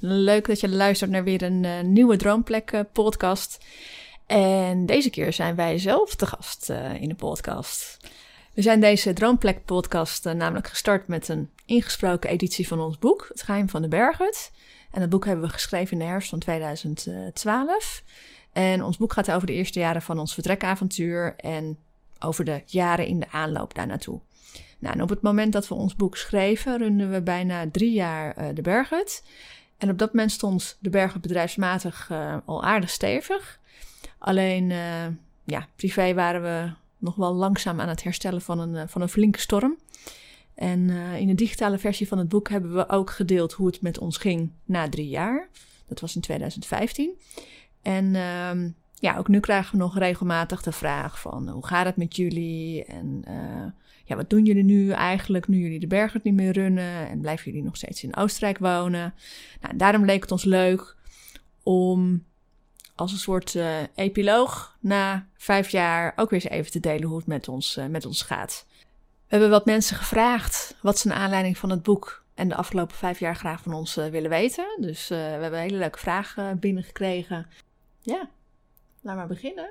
Leuk dat je luistert naar weer een uh, nieuwe Droomplek uh, podcast. En deze keer zijn wij zelf te gast uh, in de podcast. We zijn deze Droomplek podcast namelijk gestart met een ingesproken editie van ons boek, Het Geheim van de Berghut. En dat boek hebben we geschreven in de herfst van 2012. En ons boek gaat over de eerste jaren van ons vertrekavontuur en over de jaren in de aanloop daar naartoe. Nou, en op het moment dat we ons boek schreven, runden we bijna drie jaar de Berghut. En op dat moment stond de Berghut bedrijfsmatig uh, al aardig stevig. Alleen, uh, ja, privé waren we nog wel langzaam aan het herstellen van een, van een flinke storm. En in de digitale versie van het boek hebben we ook gedeeld hoe het met ons ging na drie jaar. Dat was in 2015. En ehm, ja, ook nu krijgen we nog regelmatig de vraag van hoe gaat het met jullie? En ja, wat doen jullie nu eigenlijk nu jullie de bergen niet meer runnen en blijven jullie nog steeds in Oostenrijk wonen? Nou, daarom leek het ons leuk om als een soort uh, epiloog na vijf jaar ook weer eens even te delen hoe het met ons, uh, met ons gaat. We hebben wat mensen gevraagd wat ze naar aanleiding van het boek en de afgelopen vijf jaar graag van ons uh, willen weten. Dus we hebben hele leuke vragen binnengekregen. Ja, laten maar beginnen.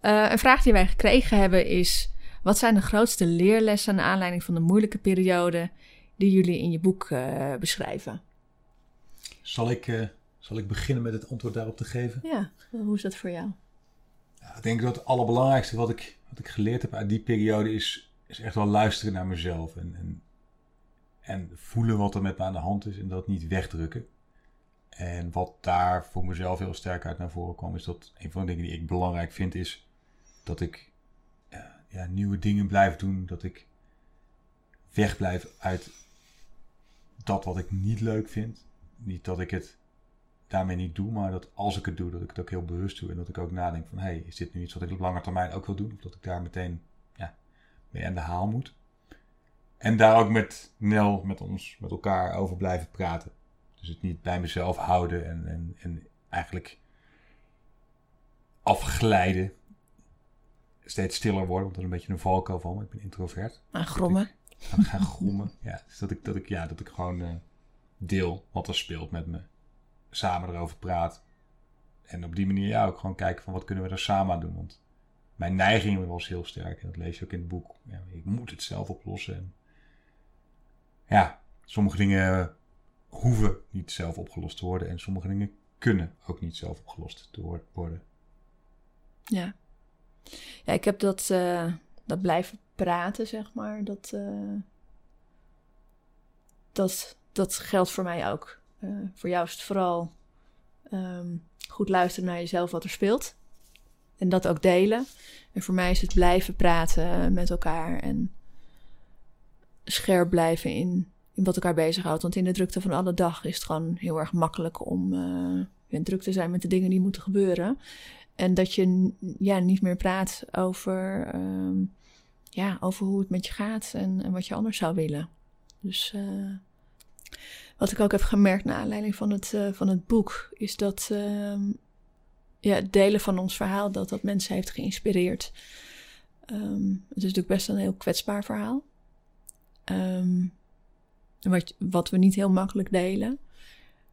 een vraag die wij gekregen hebben is: wat zijn de grootste leerlessen naar aanleiding van de moeilijke periode die jullie in je boek uh, beschrijven? Zal ik, uh, zal ik beginnen met het antwoord daarop te geven? Ja, hoe is dat voor jou? Ja, ik denk dat het allerbelangrijkste wat ik, wat ik geleerd heb uit die periode is, is echt wel luisteren naar mezelf. En, en, en voelen wat er met me aan de hand is en dat niet wegdrukken. En wat daar voor mezelf heel sterk uit naar voren kwam, is dat een van de dingen die ik belangrijk vind, is dat ik ja, nieuwe dingen blijf doen. Dat ik wegblijf uit dat wat ik niet leuk vind. Niet dat ik het daarmee niet doe, maar dat als ik het doe, dat ik het ook heel bewust doe. En dat ik ook nadenk van, hé, hey, is dit nu iets wat ik op lange termijn ook wil doen? Of dat ik daar meteen ja, mee aan de haal moet. En daar ook met Nel, met ons, met elkaar over blijven praten. Dus het niet bij mezelf houden en, en, en eigenlijk afglijden steeds stiller worden, want dat is een beetje een valkuil van me. Ik ben introvert. Aan grommen. Gaan, gaan grommen, ja. Dus dat ik, dat ik, ja, dat ik gewoon uh, deel wat er speelt met me. Samen erover praat. En op die manier ja, ook gewoon kijken van wat kunnen we er samen aan doen. Want mijn neiging was heel sterk. En dat lees je ook in het boek. Ja, ik moet het zelf oplossen. En ja, sommige dingen hoeven niet zelf opgelost te worden. En sommige dingen kunnen ook niet zelf opgelost te worden. Ja. Ja, ik heb dat, uh, dat blijven praten, zeg maar. Dat, uh, dat, dat geldt voor mij ook. Uh, voor jou is het vooral um, goed luisteren naar jezelf wat er speelt. En dat ook delen. En voor mij is het blijven praten met elkaar. En scherp blijven in, in wat elkaar bezighoudt. Want in de drukte van alle dag is het gewoon heel erg makkelijk om druk te zijn met de dingen die moeten gebeuren. En dat je ja, niet meer praat over, um, ja, over hoe het met je gaat en, en wat je anders zou willen. Dus uh, wat ik ook heb gemerkt naar aanleiding van het, uh, van het boek, is dat uh, ja, het delen van ons verhaal, dat dat mensen heeft geïnspireerd. Um, het is natuurlijk best een heel kwetsbaar verhaal. Wat, wat we niet heel makkelijk delen.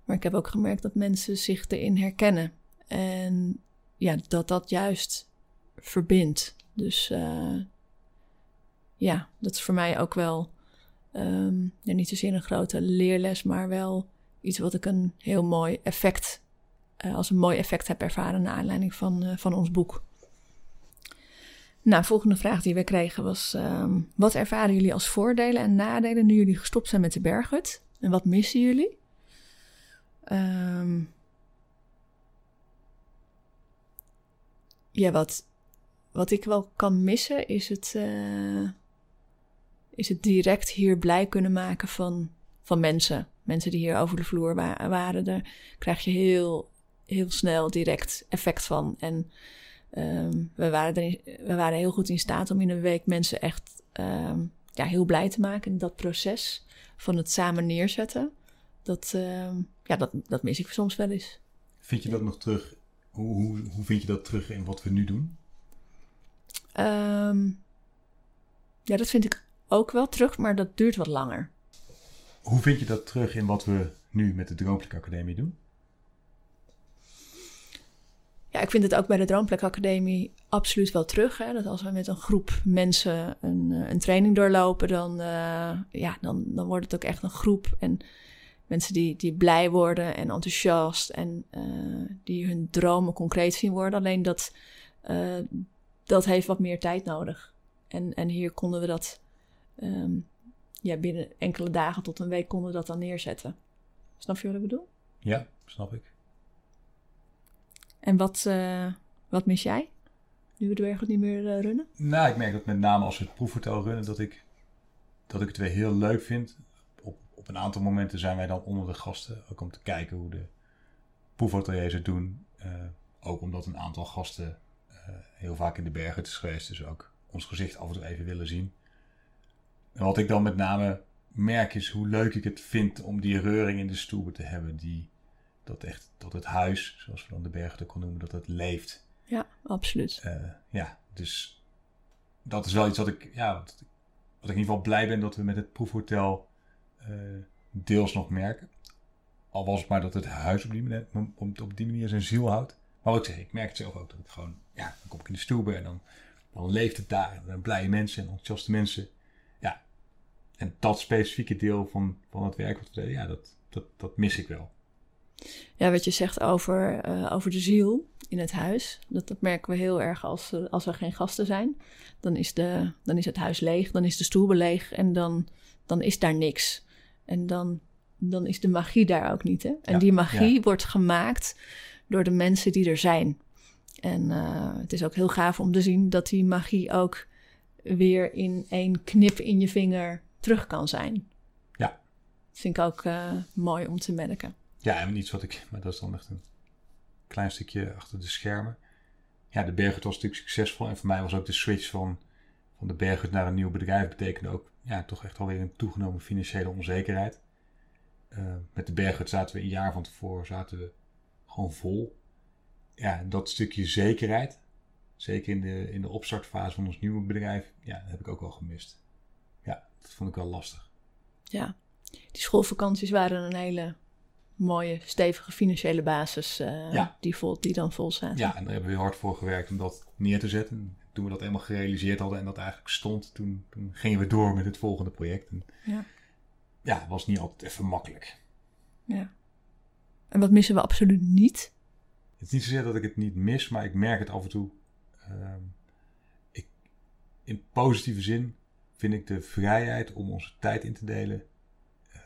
Maar ik heb ook gemerkt dat mensen zich erin herkennen. En ja, dat dat juist verbindt. Dus uh, ja, dat is voor mij ook wel um, ja, niet zozeer een grote leerles, maar wel iets wat ik een heel mooi effect, uh, als een mooi effect heb ervaren naar aanleiding van, uh, van ons boek. Nou, volgende vraag die we kregen was: um, wat ervaren jullie als voordelen en nadelen nu jullie gestopt zijn met de berghut? En wat missen jullie? Um, ja, wat, wat ik wel kan missen is het. Uh, is het direct hier blij kunnen maken van, van mensen. Mensen die hier over de vloer waren. Daar krijg je heel, heel snel direct effect van. En um, we, waren er, we waren heel goed in staat om in een week mensen echt um, ja, heel blij te maken in dat proces van het samen neerzetten. Dat, um, ja, dat, dat mis ik soms wel eens. Vind je dat nog terug? Hoe, hoe, hoe vind je dat terug in wat we nu doen? ja, dat vind ik ook wel terug, maar dat duurt wat langer. Hoe vind je dat terug in wat we nu met de Droomplek Academie doen? Ja, ik vind het ook bij de Droomplek Academie absoluut wel terug. Hè? Dat als we met een groep mensen een, eh, een training doorlopen, dan, uh, ja, dan, dan wordt het ook echt een groep. En mensen die, die blij worden en enthousiast en uh, die hun dromen concreet zien worden. Alleen dat, uh, dat heeft wat meer tijd nodig. En, en hier konden we dat um, ja, binnen enkele dagen tot een week konden we dat dan neerzetten. Snap je wat ik bedoel? Ja, snap ik. En wat, uh, wat mis jij? Nu we de berg niet meer uh, runnen? Nou, ik merk dat met name als we het proefhotel runnen, dat ik, dat ik het weer heel leuk vind. Op, een aantal momenten zijn wij dan onder de gasten, ook om te kijken hoe de proefhoteliers het doen. Uh, ook omdat een aantal gasten heel vaak in de bergen is geweest, dus ook ons gezicht af en toe even willen zien. En wat ik dan met name merk is hoe leuk ik het vind om die reuring in de stoelen te hebben. Die, dat echt, dat het huis, zoals we dan de bergen ook noemen, dat het leeft. Ja, absoluut. Uh, ja, dus dat is wel iets wat ik, ja, wat, wat, ik in ieder geval blij ben dat we met het proefhotel deels nog merken. Al was het maar dat het huis op die manier, op die manier zijn ziel houdt. Maar wat ik zeg, ik merk het zelf ook dat het gewoon, ja, dan kom ik in de stoel en dan, dan leeft het daar. Dan blije mensen en enthousiaste mensen. Ja, en dat specifieke deel van, van het werk wat we deden, ja, dat, dat, dat mis ik wel. Ja, wat je zegt over, uh, over de ziel in het huis, dat, dat merken we heel erg als, uh, als er geen gasten zijn. Dan is, de, dan is het huis leeg, dan is de stoel leeg en dan, dan is daar niks. En dan, dan is de magie daar ook niet. Hè? En ja, die magie ja. wordt gemaakt door de mensen die er zijn. En uh, het is ook heel gaaf om te zien dat die magie ook weer in één knip in je vinger terug kan zijn. Ja. Dat vind ik ook uh, mooi om te merken. Ja, en iets wat ik, maar dat is dan echt een klein stukje achter de schermen. Ja, de Berghut was natuurlijk succesvol en voor mij was ook de switch van, van de Berghut naar een nieuw bedrijf betekende ook ja, toch echt alweer een toegenomen financiële onzekerheid. Uh, met de Berghut zaten we een jaar van tevoren zaten we gewoon vol. Ja, dat stukje zekerheid, zeker in de, in de opstartfase van ons nieuwe bedrijf, ja, dat heb ik ook wel gemist. Ja, dat vond ik wel lastig. Ja, die schoolvakanties waren een hele mooie, stevige financiële basis uh, ja. die, vol, die dan vol staat. Ja, en daar hebben we hard voor gewerkt om dat neer te zetten. Toen we dat eenmaal gerealiseerd hadden en dat eigenlijk stond, toen, toen gingen we door met het volgende project. En ja. ja, was niet altijd even makkelijk. Ja. En wat missen we absoluut niet? Het is niet zozeer dat ik het niet mis, maar ik merk het af en toe. Uh, ik, in positieve zin vind ik de vrijheid om onze tijd in te delen, uh,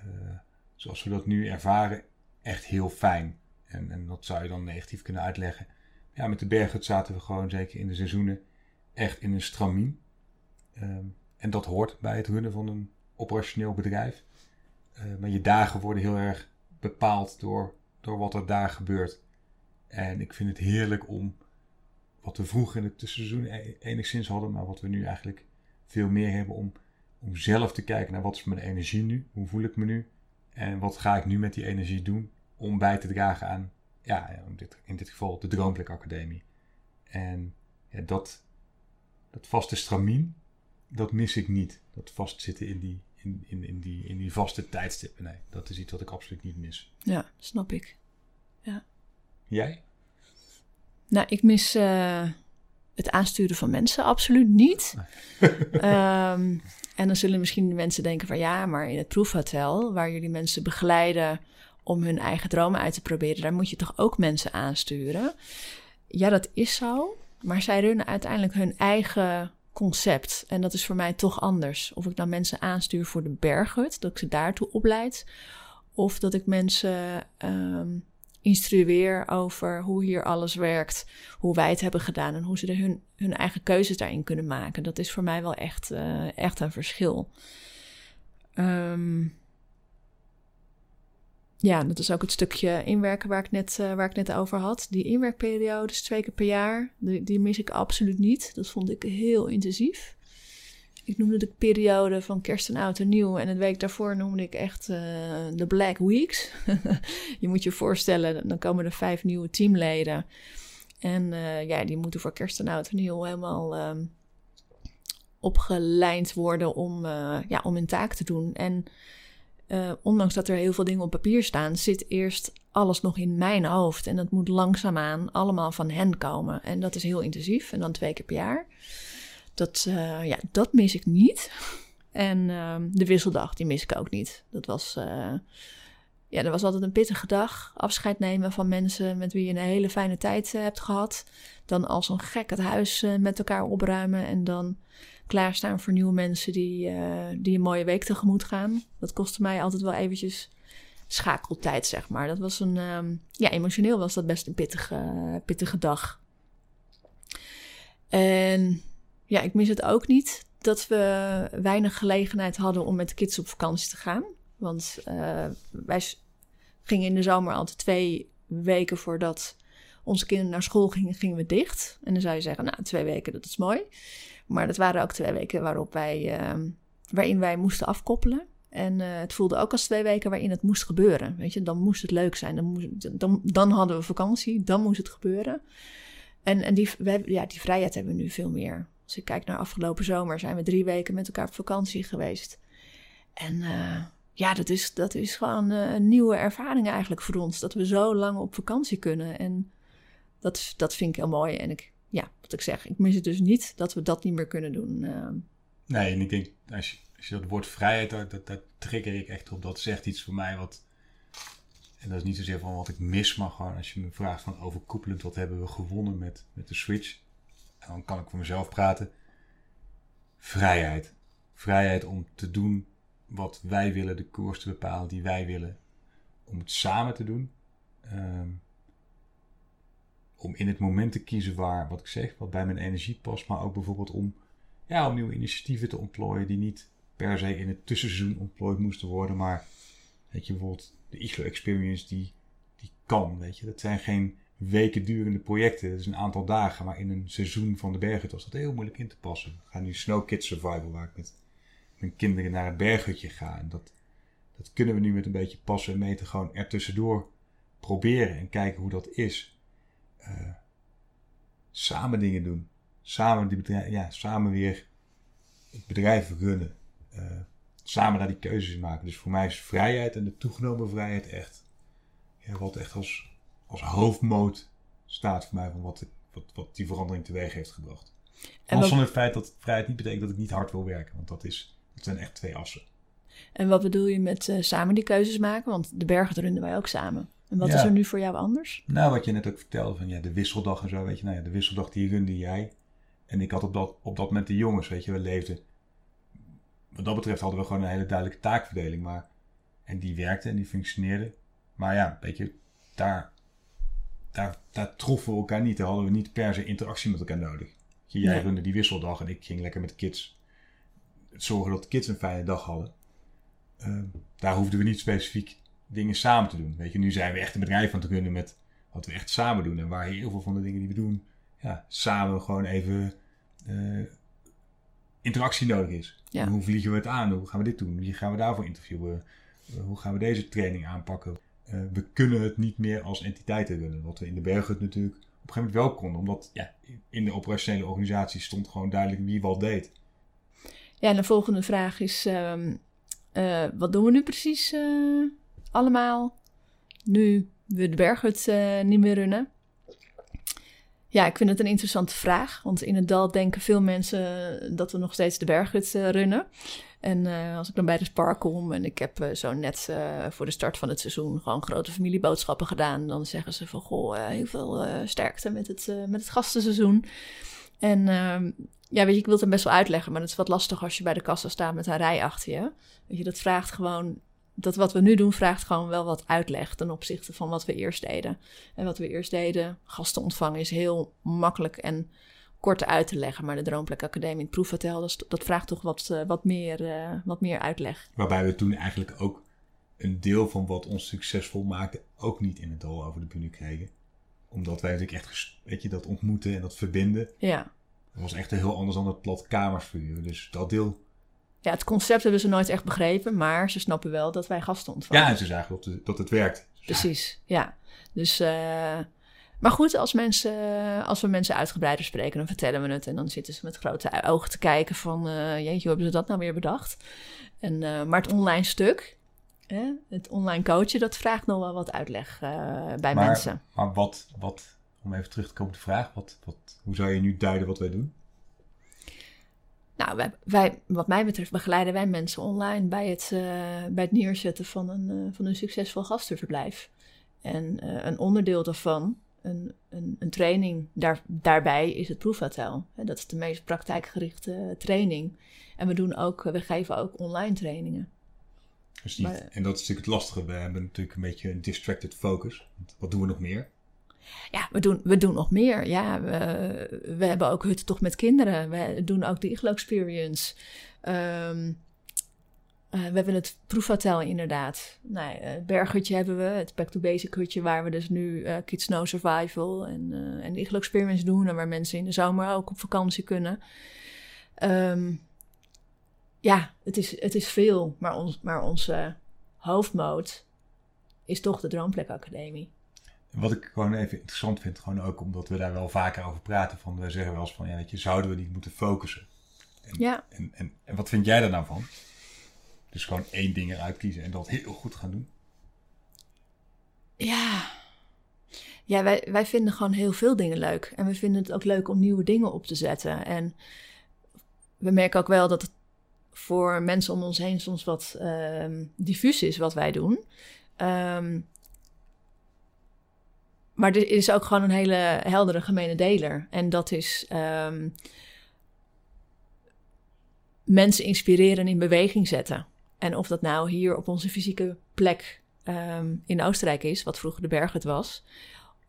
zoals we dat nu ervaren, echt heel fijn. En, en dat zou je dan negatief kunnen uitleggen. Ja, met de berghut zaten we gewoon, zeker in de seizoenen, echt in een stramien. Um, en dat hoort bij het runnen van een operationeel bedrijf. Uh, maar je dagen worden heel erg bepaald door, door wat er daar gebeurt. En ik vind het heerlijk om wat we vroeger in het tussenseizoen e-, enigszins hadden, maar wat we nu eigenlijk veel meer hebben om, om zelf te kijken naar wat is mijn energie nu, hoe voel ik me nu en wat ga ik nu met die energie doen om bij te dragen aan, ja, in dit, in dit geval de Droomplek Academie. En ja, dat, dat vaste stramien, dat mis ik niet. Dat vastzitten in die, in, in, in, die, in die vaste tijdstippen. Nee, dat is iets wat ik absoluut niet mis. Ja, snap ik. Ja. Jij? Nou, ik mis uh, het aansturen van mensen absoluut niet. um, en dan zullen misschien de mensen denken van ja, maar in het proefhotel, waar jullie mensen begeleiden om hun eigen dromen uit te proberen, daar moet je toch ook mensen aansturen. Ja, dat is zo. Maar zij runnen uiteindelijk hun eigen concept. En dat is voor mij toch anders. Of ik dan mensen aanstuur voor de berghut, dat ik ze daartoe opleid. Of dat ik mensen um, instrueer over hoe hier alles werkt, hoe wij het hebben gedaan en hoe ze hun, hun eigen keuzes daarin kunnen maken. Dat is voor mij wel echt, uh, echt een verschil. Um, ja, dat is ook het stukje inwerken waar ik net, uh, waar ik net over had. Die inwerkperiodes twee keer per jaar, die, die mis ik absoluut niet. Dat vond ik heel intensief. Ik noemde de periode van kerst en oud en nieuw. En het week daarvoor noemde ik echt uh, de Black Weeks. je moet je voorstellen, dan komen er vijf nieuwe teamleden. En uh, ja, die moeten voor kerst en oud en nieuw helemaal uh, opgeleid worden om, ja, om hun taak te doen. En ondanks dat er heel veel dingen op papier staan, zit eerst alles nog in mijn hoofd. En dat moet langzaamaan allemaal van hen komen. En dat is heel intensief. En dan twee keer per jaar. Dat, uh, ja, dat mis ik niet. En uh, de wisseldag, die mis ik ook niet. Dat was, uh, ja, dat was altijd een pittige dag. Afscheid nemen van mensen met wie je een hele fijne tijd hebt gehad. Dan als een gek het huis met elkaar opruimen. En dan klaarstaan voor nieuwe mensen die, die een mooie week tegemoet gaan. Dat kostte mij altijd wel eventjes schakeltijd, zeg maar. Dat was een, um, ja, emotioneel was dat best een pittige, pittige dag. En ja, ik mis het ook niet dat we weinig gelegenheid hadden om met de kids op vakantie te gaan. Want uh, wij gingen in de zomer altijd twee weken voordat onze kinderen naar school gingen, gingen we dicht. En dan zou je zeggen, nou, twee weken, dat is mooi. Maar dat waren ook twee weken waarop wij, uh, waarin wij moesten afkoppelen. En uh, het voelde ook als twee weken waarin het moest gebeuren. Weet je, dan moest het leuk zijn. Dan, moest, dan, dan hadden we vakantie, dan moest het gebeuren. En, en die, ja, die vrijheid hebben we nu veel meer. Als ik kijk naar afgelopen zomer, zijn we drie weken met elkaar op vakantie geweest. En uh, ja, dat is, dat is gewoon uh, een nieuwe ervaring eigenlijk voor ons. Dat we zo lang op vakantie kunnen. En dat, dat vind ik heel mooi. En ik, ja, wat ik zeg, ik mis het dus niet dat we dat niet meer kunnen doen. Uh, nee, en ik denk, als je, als je dat woord vrijheid, daar, daar trigger ik echt op. Dat zegt iets voor mij wat... En dat is niet zozeer van wat ik mis, maar gewoon als je me vraagt van overkoepelend, wat hebben we gewonnen met, met de Switch? dan kan ik voor mezelf praten. Vrijheid. Vrijheid om te doen wat wij willen, de koers te bepalen die wij willen. Om het samen te doen. Um, om in het moment te kiezen waar, wat ik zeg, wat bij mijn energie past. Maar ook bijvoorbeeld om, ja, om nieuwe initiatieven te ontplooien die niet per se in het tussenseizoen ontplooid moesten worden. Maar weet je, bijvoorbeeld de Iglo Experience, die, die kan, weet je. Dat zijn geen weken durende projecten. Dat is een aantal dagen, maar in een seizoen van de bergen was dat heel moeilijk in te passen. We gaan nu Snow Kids Survival, waar ik met mijn kinderen naar het berghutje ga. En dat, dat kunnen we nu met een beetje passen en meten gewoon ertussendoor proberen en kijken hoe dat is. Uh, samen dingen doen. Samen, die bedrijf, ja, samen weer het bedrijf runnen. Uh, samen daar die keuzes maken. Dus voor mij is vrijheid en de toegenomen vrijheid echt. Ja, wat echt als als hoofdmoot staat voor mij van wat, wat, wat die verandering teweeg heeft gebracht. En het feit dat vrijheid niet betekent dat ik niet hard wil werken. Want dat, is, dat zijn echt twee assen. En wat bedoel je met uh, samen die keuzes maken? Want de bergen runnen wij ook samen. En wat is er nu voor jou anders? Nou, wat je net ook vertelde van ja, de wisseldag en zo, weet je. Nou ja, de wisseldag die runde jij. En ik had op dat, op dat moment de jongens, weet je. We leefden, wat dat betreft hadden we gewoon een hele duidelijke taakverdeling. Maar, en die werkte en die functioneerde. Maar ja, weet je, daar daar, daar troffen we elkaar niet. Daar hadden we niet per se interactie met elkaar nodig. Jij nee. runde die wisseldag en ik ging lekker met de kids zorgen dat de kids een fijne dag hadden. Uh, daar hoefden we niet specifiek dingen samen te doen. Weet je, nu zijn we echt een bedrijf aan het runnen met wat we echt samen doen. En waar heel veel van de dingen die we doen, ja, samen gewoon even uh, interactie nodig is. Ja. Hoe vliegen we het aan? Hoe gaan we dit doen? Wie gaan we daarvoor interviewen? Uh, hoe gaan we deze training aanpakken? uh, we kunnen het niet meer als entiteiten runnen. Wat we in de berghut natuurlijk op een gegeven moment wel konden. Omdat ja, in de operationele organisatie stond gewoon duidelijk wie wat deed. Ja, en de volgende vraag is: uh, wat doen we nu precies allemaal? Nu we de berghut niet meer runnen. Ja, ik vind het een interessante vraag. Want in het dal denken veel mensen dat we nog steeds de berghut runnen. En als ik dan bij de Spar kom en ik heb zo net voor de start van het seizoen gewoon grote familieboodschappen gedaan, dan zeggen ze van goh, heel veel sterkte met het, met het gastenseizoen. En ehm, ja, weet je, ik wil het hem best wel uitleggen, maar het is wat lastig als je bij de kassa staat met een rij achter je. Je, dat vraagt gewoon dat wat we nu doen vraagt gewoon wel wat uitleg ten opzichte van wat we eerst deden. En wat we eerst deden, gasten ontvangen, is heel makkelijk en kort uit te leggen. Maar de Droomplek Academie, het proefhotel, dat, dat vraagt toch wat, uh, wat, meer, uh, wat meer uitleg. Waarbij we toen eigenlijk ook een deel van wat ons succesvol maakte ook niet in het dal over de bühne kregen. Omdat wij natuurlijk echt, weet je, dat ontmoeten en dat verbinden. Ja. Dat was echt heel anders dan het plat kamersvuur. Dus dat deel ja, het concept hebben ze nooit echt begrepen, maar ze snappen wel dat wij gasten ontvangen. Ja, en ze zagen dat, het, dat het werkt. Precies, ja. Dus, uh, maar goed, als, mensen, als we mensen uitgebreider spreken, dan vertellen we het. En dan zitten ze met grote ogen te kijken van, uh, jeetje, hoe hebben ze dat nou weer bedacht? En, uh, maar het online stuk, hè, het online coachen, dat vraagt nog wel wat uitleg bij maar, mensen. Maar wat, wat, om even terug te komen op de vraag, wat, wat, hoe zou je nu duiden wat wij doen? Nou, wij, wij, wat mij betreft begeleiden wij mensen online bij het, uh, bij het neerzetten van een, uh, van een succesvol gastenverblijf. En uh, een onderdeel daarvan, een, een, een training daar, daarbij, is het proefhotel. Dat is de meest praktijkgerichte training. En we, doen ook, we geven ook online trainingen. Dus maar, en dat is natuurlijk het lastige. We hebben natuurlijk een beetje een distracted focus. Wat doen we nog meer? Ja, we doen, we doen nog meer. Ja, we, we hebben ook hutten toch met kinderen. We doen ook de Iglo Experience. Um, uh, we hebben het proefhotel inderdaad. Nou, het berghutje hebben we. Het Back to Basic hutje waar we dus nu uh, Kids Snow Survival en, en de Iglo Experience doen. En waar mensen in de zomer ook op vakantie kunnen. Um, ja, het is, het is veel. Maar, ons, maar onze hoofdmoot is toch de Droomplek Academie. Wat ik gewoon even interessant vind, gewoon ook omdat we daar wel vaker over praten. Van, we zeggen wel eens van, ja, weet je, zouden we niet moeten focussen? En, ja. En, en, en wat vind jij daar nou van? Dus gewoon één ding eruit kiezen en dat heel goed gaan doen? Ja. Ja, wij, wij vinden gewoon heel veel dingen leuk. En we vinden het ook leuk om nieuwe dingen op te zetten. En we merken ook wel dat het voor mensen om ons heen soms wat um, diffuus is wat wij doen. Um, maar er is ook gewoon een hele heldere gemene deler. En dat is um, mensen inspireren in beweging zetten. En of dat nou hier op onze fysieke plek um, in Oostenrijk is, wat vroeger de berg het was,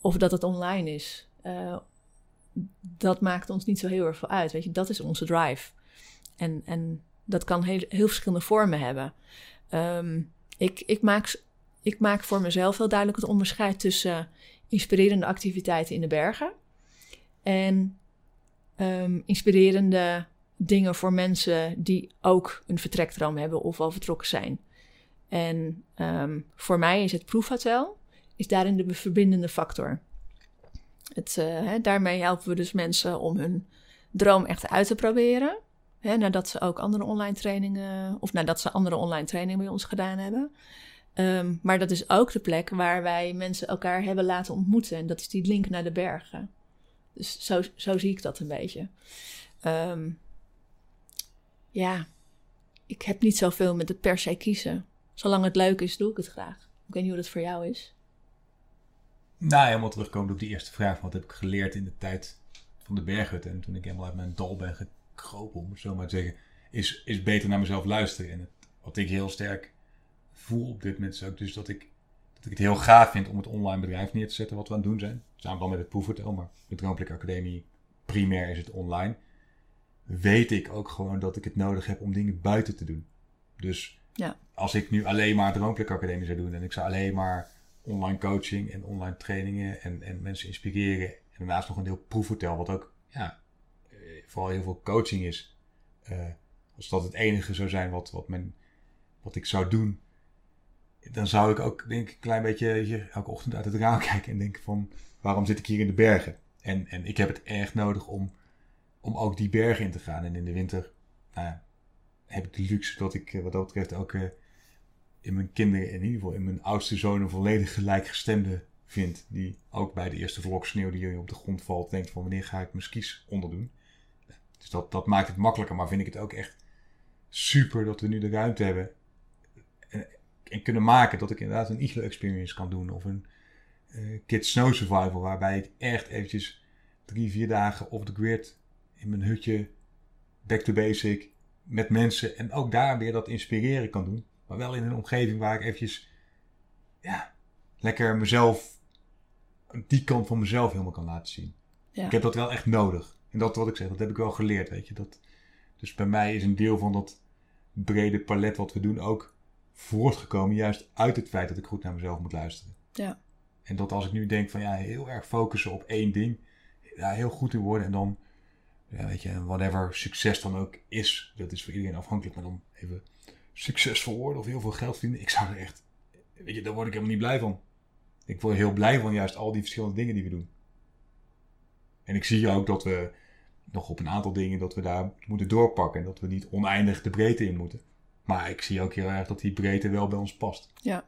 of dat het online is, uh, dat maakt ons niet zo heel erg veel uit. Weet je, dat is onze drive. En, en dat kan heel, heel verschillende vormen hebben. Um, ik, ik, maak, ik maak voor mezelf heel duidelijk het onderscheid tussen inspirerende activiteiten in de bergen. En um, inspirerende dingen voor mensen die ook een vertrekdroom hebben of al vertrokken zijn. En um, voor mij is het proefhotel is daarin de verbindende factor. Het, hè, daarmee helpen we dus mensen om hun droom echt uit te proberen. Nadat ze ook andere online trainingen, of nadat ze andere online trainingen bij ons gedaan hebben. Um, maar dat is ook de plek waar wij mensen elkaar hebben laten ontmoeten. En dat is die link naar de bergen. Dus zo, zo zie ik dat een beetje. Um, ja, ik heb niet zoveel met het per se kiezen. Zolang het leuk is, doe ik het graag. Ik weet niet hoe dat voor jou is. Nou, helemaal terugkomen op die eerste vraag. Wat heb ik geleerd in de tijd van de berghut? En toen ik helemaal uit mijn dal ben gekropen, om het zo maar te zeggen. Is, is beter naar mezelf luisteren. En wat ik heel sterk voel op dit moment ook dus dat ik, dat ik het heel gaaf vind om het online bedrijf neer te zetten wat we aan het doen zijn. Samen dan met het proefhotel, maar de Droomplik Academie primair is het online. Weet ik ook gewoon dat ik het nodig heb om dingen buiten te doen. Dus ja. als ik nu alleen maar Droomplik Academie zou doen en ik zou alleen maar online coaching en online trainingen en, en mensen inspireren. En daarnaast nog een heel proefhotel, wat ook ja, eh, vooral heel veel coaching is. Uh, als dat het enige zou zijn wat, wat, men, wat ik zou doen, dan zou ik ook denk ik een klein beetje elke ochtend uit het raam kijken en denken van waarom zit ik hier in de bergen? En, en ik heb het erg nodig om, om ook die bergen in te gaan. En in de winter nou heb ik de luxe dat ik wat dat betreft ook uh, in mijn kinderen, in ieder geval in mijn oudste zoon, een volledig gelijkgestemde vind. Die ook bij de eerste vlok sneeuw die hier op de grond valt, denkt van wanneer ga ik mijn skis onderdoen. Dus dat, dat maakt het makkelijker, maar vind ik het ook echt super dat we nu de ruimte hebben en kunnen maken dat ik inderdaad een iglo experience kan doen of een uh, Kids Snow Survival waarbij ik echt eventjes drie, vier dagen off the grid in mijn hutje back to basic met mensen en ook daar weer dat inspireren kan doen. Maar wel in een omgeving waar ik eventjes, ja, lekker mezelf, die kant van mezelf helemaal kan laten zien. Ja. Ik heb dat wel echt nodig. En dat wat ik zeg, dat heb ik wel geleerd, weet je. Dat, dus bij mij is een deel van dat brede palet wat we doen ook voortgekomen juist uit het feit dat ik goed naar mezelf moet luisteren. Ja. En dat als ik nu denk van ja, heel erg focussen op één ding, ja, heel goed in worden en dan, ja, weet je, whatever succes dan ook is, dat is voor iedereen afhankelijk, maar dan even succesvol worden of heel veel geld verdienen, ik zou er echt, weet je, daar word ik helemaal niet blij van. Ik word heel blij van juist al die verschillende dingen die we doen. En ik zie ook dat we nog op een aantal dingen dat we daar moeten doorpakken en dat we niet oneindig de breedte in moeten. Maar ik zie ook heel erg dat die breedte wel bij ons past. Ja.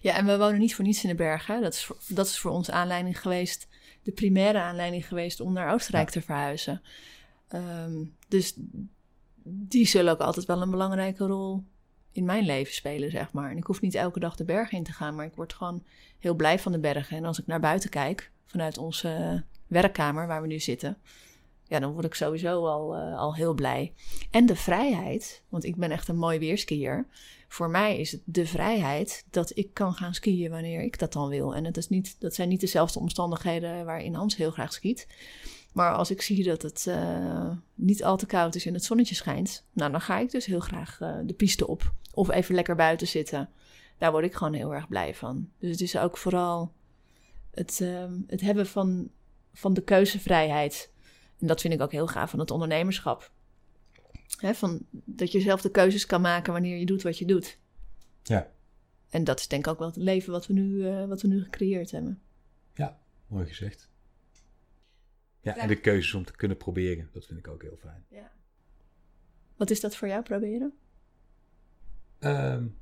Ja, en we wonen niet voor niets in de bergen. Dat is voor, dat is voor ons aanleiding geweest, de primaire aanleiding geweest om naar Oostenrijk te verhuizen. Ehm, dus die zullen ook altijd wel een belangrijke rol in mijn leven spelen, zeg maar. En ik hoef niet elke dag de bergen in te gaan, maar ik word gewoon heel blij van de bergen. En als ik naar buiten kijk, vanuit onze werkkamer waar we nu zitten, dan word ik sowieso al, uh, al heel blij. En de vrijheid, want ik ben echt een mooi weerskier. Voor mij is het de vrijheid dat ik kan gaan skiën wanneer ik dat dan wil. En het is niet, dat zijn niet dezelfde omstandigheden waarin Hans heel graag skiet. Maar als ik zie dat het uh, niet al te koud is en het zonnetje schijnt, nou, dan ga ik dus heel graag uh, de piste op. Of even lekker buiten zitten. Daar word ik gewoon heel erg blij van. Dus het is ook vooral het, uh, het hebben van, van de keuzevrijheid. En dat vind ik ook heel gaaf van het ondernemerschap. He, van, dat je zelf de keuzes kan maken wanneer je doet wat je doet. Ja. En dat is denk ik ook wel het leven wat we nu, uh, wat we nu gecreëerd hebben. Ja, mooi gezegd. Ja, en de keuzes om te kunnen proberen, dat vind ik ook heel fijn. Ja. Wat is dat voor jou, proberen? Um,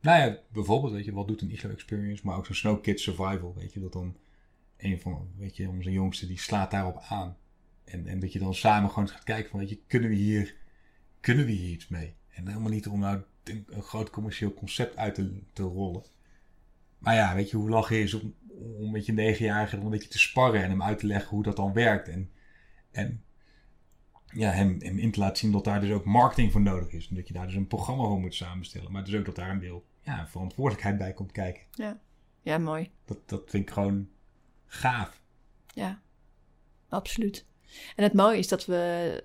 nou ja, bijvoorbeeld, weet je, wat doet een IGO Experience, maar ook zo'n Snow Kids Survival, weet je, dat dan een van, weet je, onze jongsten, die slaat daarop aan. En, en dat je dan samen gewoon gaat kijken van, weet je, kunnen we hier, kunnen we hier iets mee? En helemaal niet om nou een, een groot commercieel concept uit te, te rollen. Maar ja, weet je, hoe lachen is om, om met je negenjarige dan een beetje te sparren en hem uit te leggen hoe dat dan werkt. En, en ja, hem, hem in te laten zien dat daar dus ook marketing voor nodig is. En dat je daar dus een programma voor moet samenstellen. Maar dus ook dat daar een deel ja, verantwoordelijkheid bij komt kijken. Ja, ja mooi. Dat, dat vind ik gewoon gaaf. Ja, absoluut. En het mooie is dat we,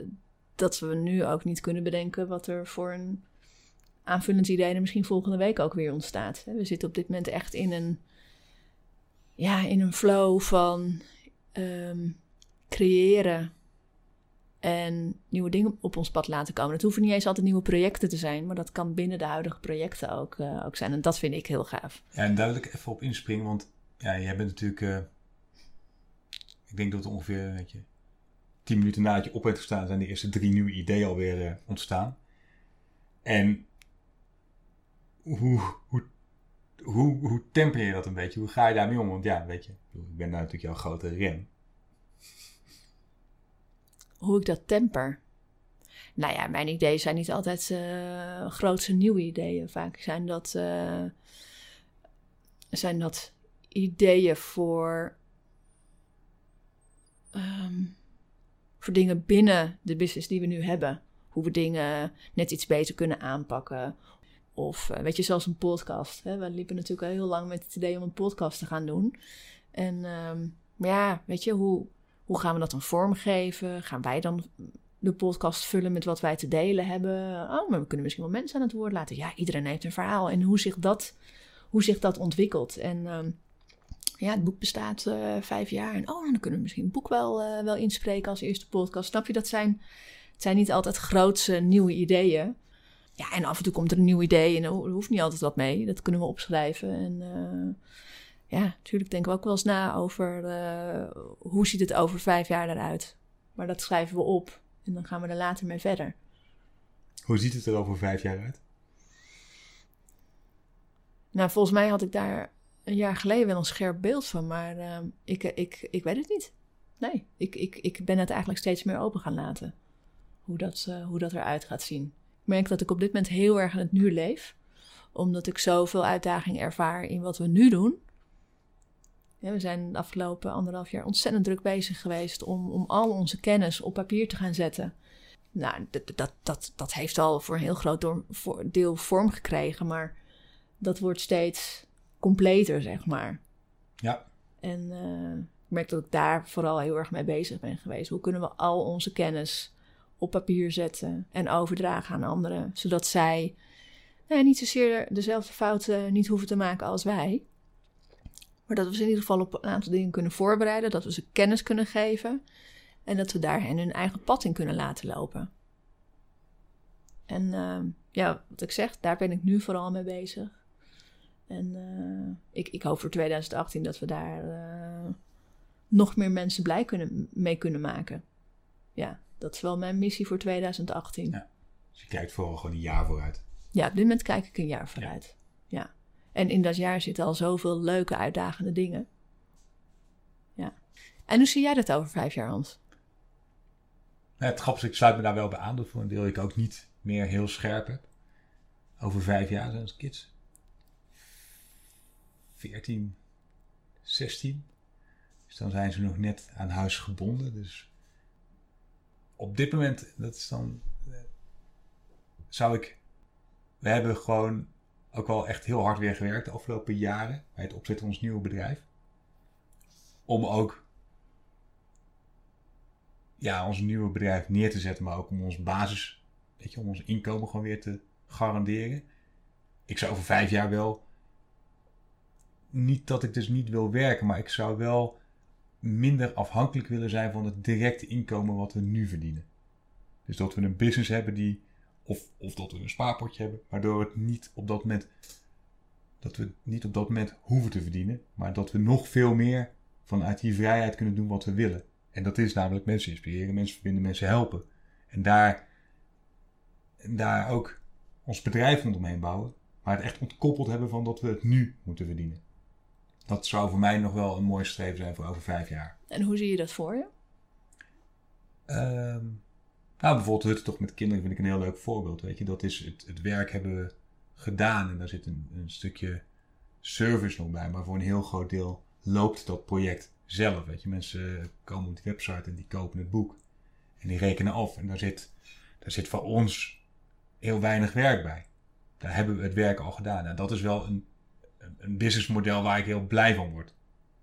dat we nu ook niet kunnen bedenken wat er voor een aanvullend idee er misschien volgende week ook weer ontstaat. We zitten op dit moment echt in een, ja, in een flow van um, creëren en nieuwe dingen op ons pad laten komen. Het hoeven niet eens altijd nieuwe projecten te zijn, maar dat kan binnen de huidige projecten ook, uh, ook zijn. En dat vind ik heel gaaf. Ja, en duidelijk even op inspringen, want ja, jij bent natuurlijk, uh, ik denk dat het ongeveer, weet je, tien minuten nadat je op bent gestaan, zijn de eerste drie nieuwe ideeën alweer uh, ontstaan. En hoe, hoe, hoe, hoe temper je dat een beetje? Hoe ga je daarmee om? Want ja, weet je, ik ben nou natuurlijk jouw grote rem. Hoe ik dat temper? Nou ja, mijn ideeën zijn niet altijd uh, grootse nieuwe ideeën. Vaak zijn dat, uh, zijn dat ideeën voor, um, voor dingen binnen de business die we nu hebben. Hoe we dingen net iets beter kunnen aanpakken. Of uh, weet je, zelfs een podcast. Hè? We liepen natuurlijk al heel lang met het idee om een podcast te gaan doen. En maar ja, weet je, hoe, hoe gaan we dat dan vormgeven? Gaan wij dan de podcast vullen met wat wij te delen hebben? Oh, maar we kunnen misschien wel mensen aan het woord laten. Ja, iedereen heeft een verhaal. En hoe zich dat, hoe zich dat ontwikkelt. En um, ja, het boek bestaat uh, vijf jaar. En oh, dan kunnen we misschien het boek wel, uh, wel inspreken als eerste podcast. Snap je? Dat zijn, het zijn niet altijd grootse nieuwe ideeën. Ja, en af en toe komt er een nieuw idee en er hoeft niet altijd wat mee. Dat kunnen we opschrijven. En uh, ja, natuurlijk denken we ook wel eens na over hoe ziet het over vijf jaar eruit. Maar dat schrijven we op en dan gaan we er later mee verder. Hoe ziet het er over vijf jaar uit? Nou, volgens mij had ik daar een jaar geleden wel een scherp beeld van, maar uh, ik, ik, ik weet het niet. Nee, ik, ik, ik ben het eigenlijk steeds meer open gaan laten. Hoe dat, uh, hoe dat eruit gaat zien. Ik merk dat ik op dit moment heel erg in het nu leef. Omdat ik zoveel uitdaging ervaar in wat we nu doen. Ja, we zijn de afgelopen anderhalf jaar ontzettend druk bezig geweest om, om al onze kennis op papier te gaan zetten. nou, dat, dat, dat, dat heeft al voor een heel groot deel vorm gekregen, maar dat wordt steeds completer, zeg maar. Ja. En uh, ik merk dat ik daar vooral heel erg mee bezig ben geweest. Hoe kunnen we al onze kennis op papier zetten en overdragen aan anderen, zodat zij nou, niet zozeer dezelfde fouten niet hoeven te maken als wij. Maar dat we ze in ieder geval op een aantal dingen kunnen voorbereiden, dat we ze kennis kunnen geven en dat we daar hen hun eigen pad in kunnen laten lopen. En uh, ja, wat ik zeg, daar ben ik nu vooral mee bezig. En uh, ik, ik hoop voor 2018 dat we daar uh, nog meer mensen blij kunnen, mee kunnen maken. Ja, dat is wel mijn missie voor 2018. Ja, dus je kijkt vooral gewoon een jaar vooruit. Ja, op dit moment kijk ik een jaar vooruit. Ja. ja. En in dat jaar zitten al zoveel leuke, uitdagende dingen. Ja. En hoe zie jij dat over vijf jaar, Hans? Nou, het grappige is, ik sluit me daar wel bij aan. Dat voor een deel ik ook niet meer heel scherp heb. Over vijf jaar zijn als kids. 14, 16. Dus dan zijn ze nog net aan huis gebonden. Dus op dit moment, dat is dan. Eh, zou ik. We hebben gewoon ook wel echt heel hard weer gewerkt de afgelopen jaren. Bij het opzetten van ons nieuwe bedrijf. Om ook. Ja, ons nieuwe bedrijf neer te zetten, maar ook om ons basis. Weet je, om ons inkomen gewoon weer te garanderen. Ik zou over vijf jaar wel. Niet dat ik dus niet wil werken, maar ik zou wel minder afhankelijk willen zijn van het directe inkomen wat we nu verdienen. Dus dat we een business hebben die, of, of dat we een spaarpotje hebben, waardoor het niet op dat moment, dat we niet op dat moment hoeven te verdienen, maar dat we nog veel meer vanuit die vrijheid kunnen doen wat we willen. En dat is namelijk mensen inspireren, mensen verbinden, mensen helpen. En daar, daar ook ons bedrijf rondomheen bouwen, maar het echt ontkoppeld hebben van dat we het nu moeten verdienen dat zou voor mij nog wel een mooi streven zijn voor over vijf jaar. En hoe zie je dat voor je? Um, nou, bijvoorbeeld toch met kinderen vind ik een heel leuk voorbeeld. Weet je, dat is het, het werk hebben we gedaan en daar zit een, een stukje service nog bij, maar voor een heel groot deel loopt dat project zelf. Weet je, mensen komen op die website en die kopen het boek en die rekenen af en daar zit, daar zit voor ons heel weinig werk bij. Daar hebben we het werk al gedaan. En nou, dat is wel een een businessmodel waar ik heel blij van word.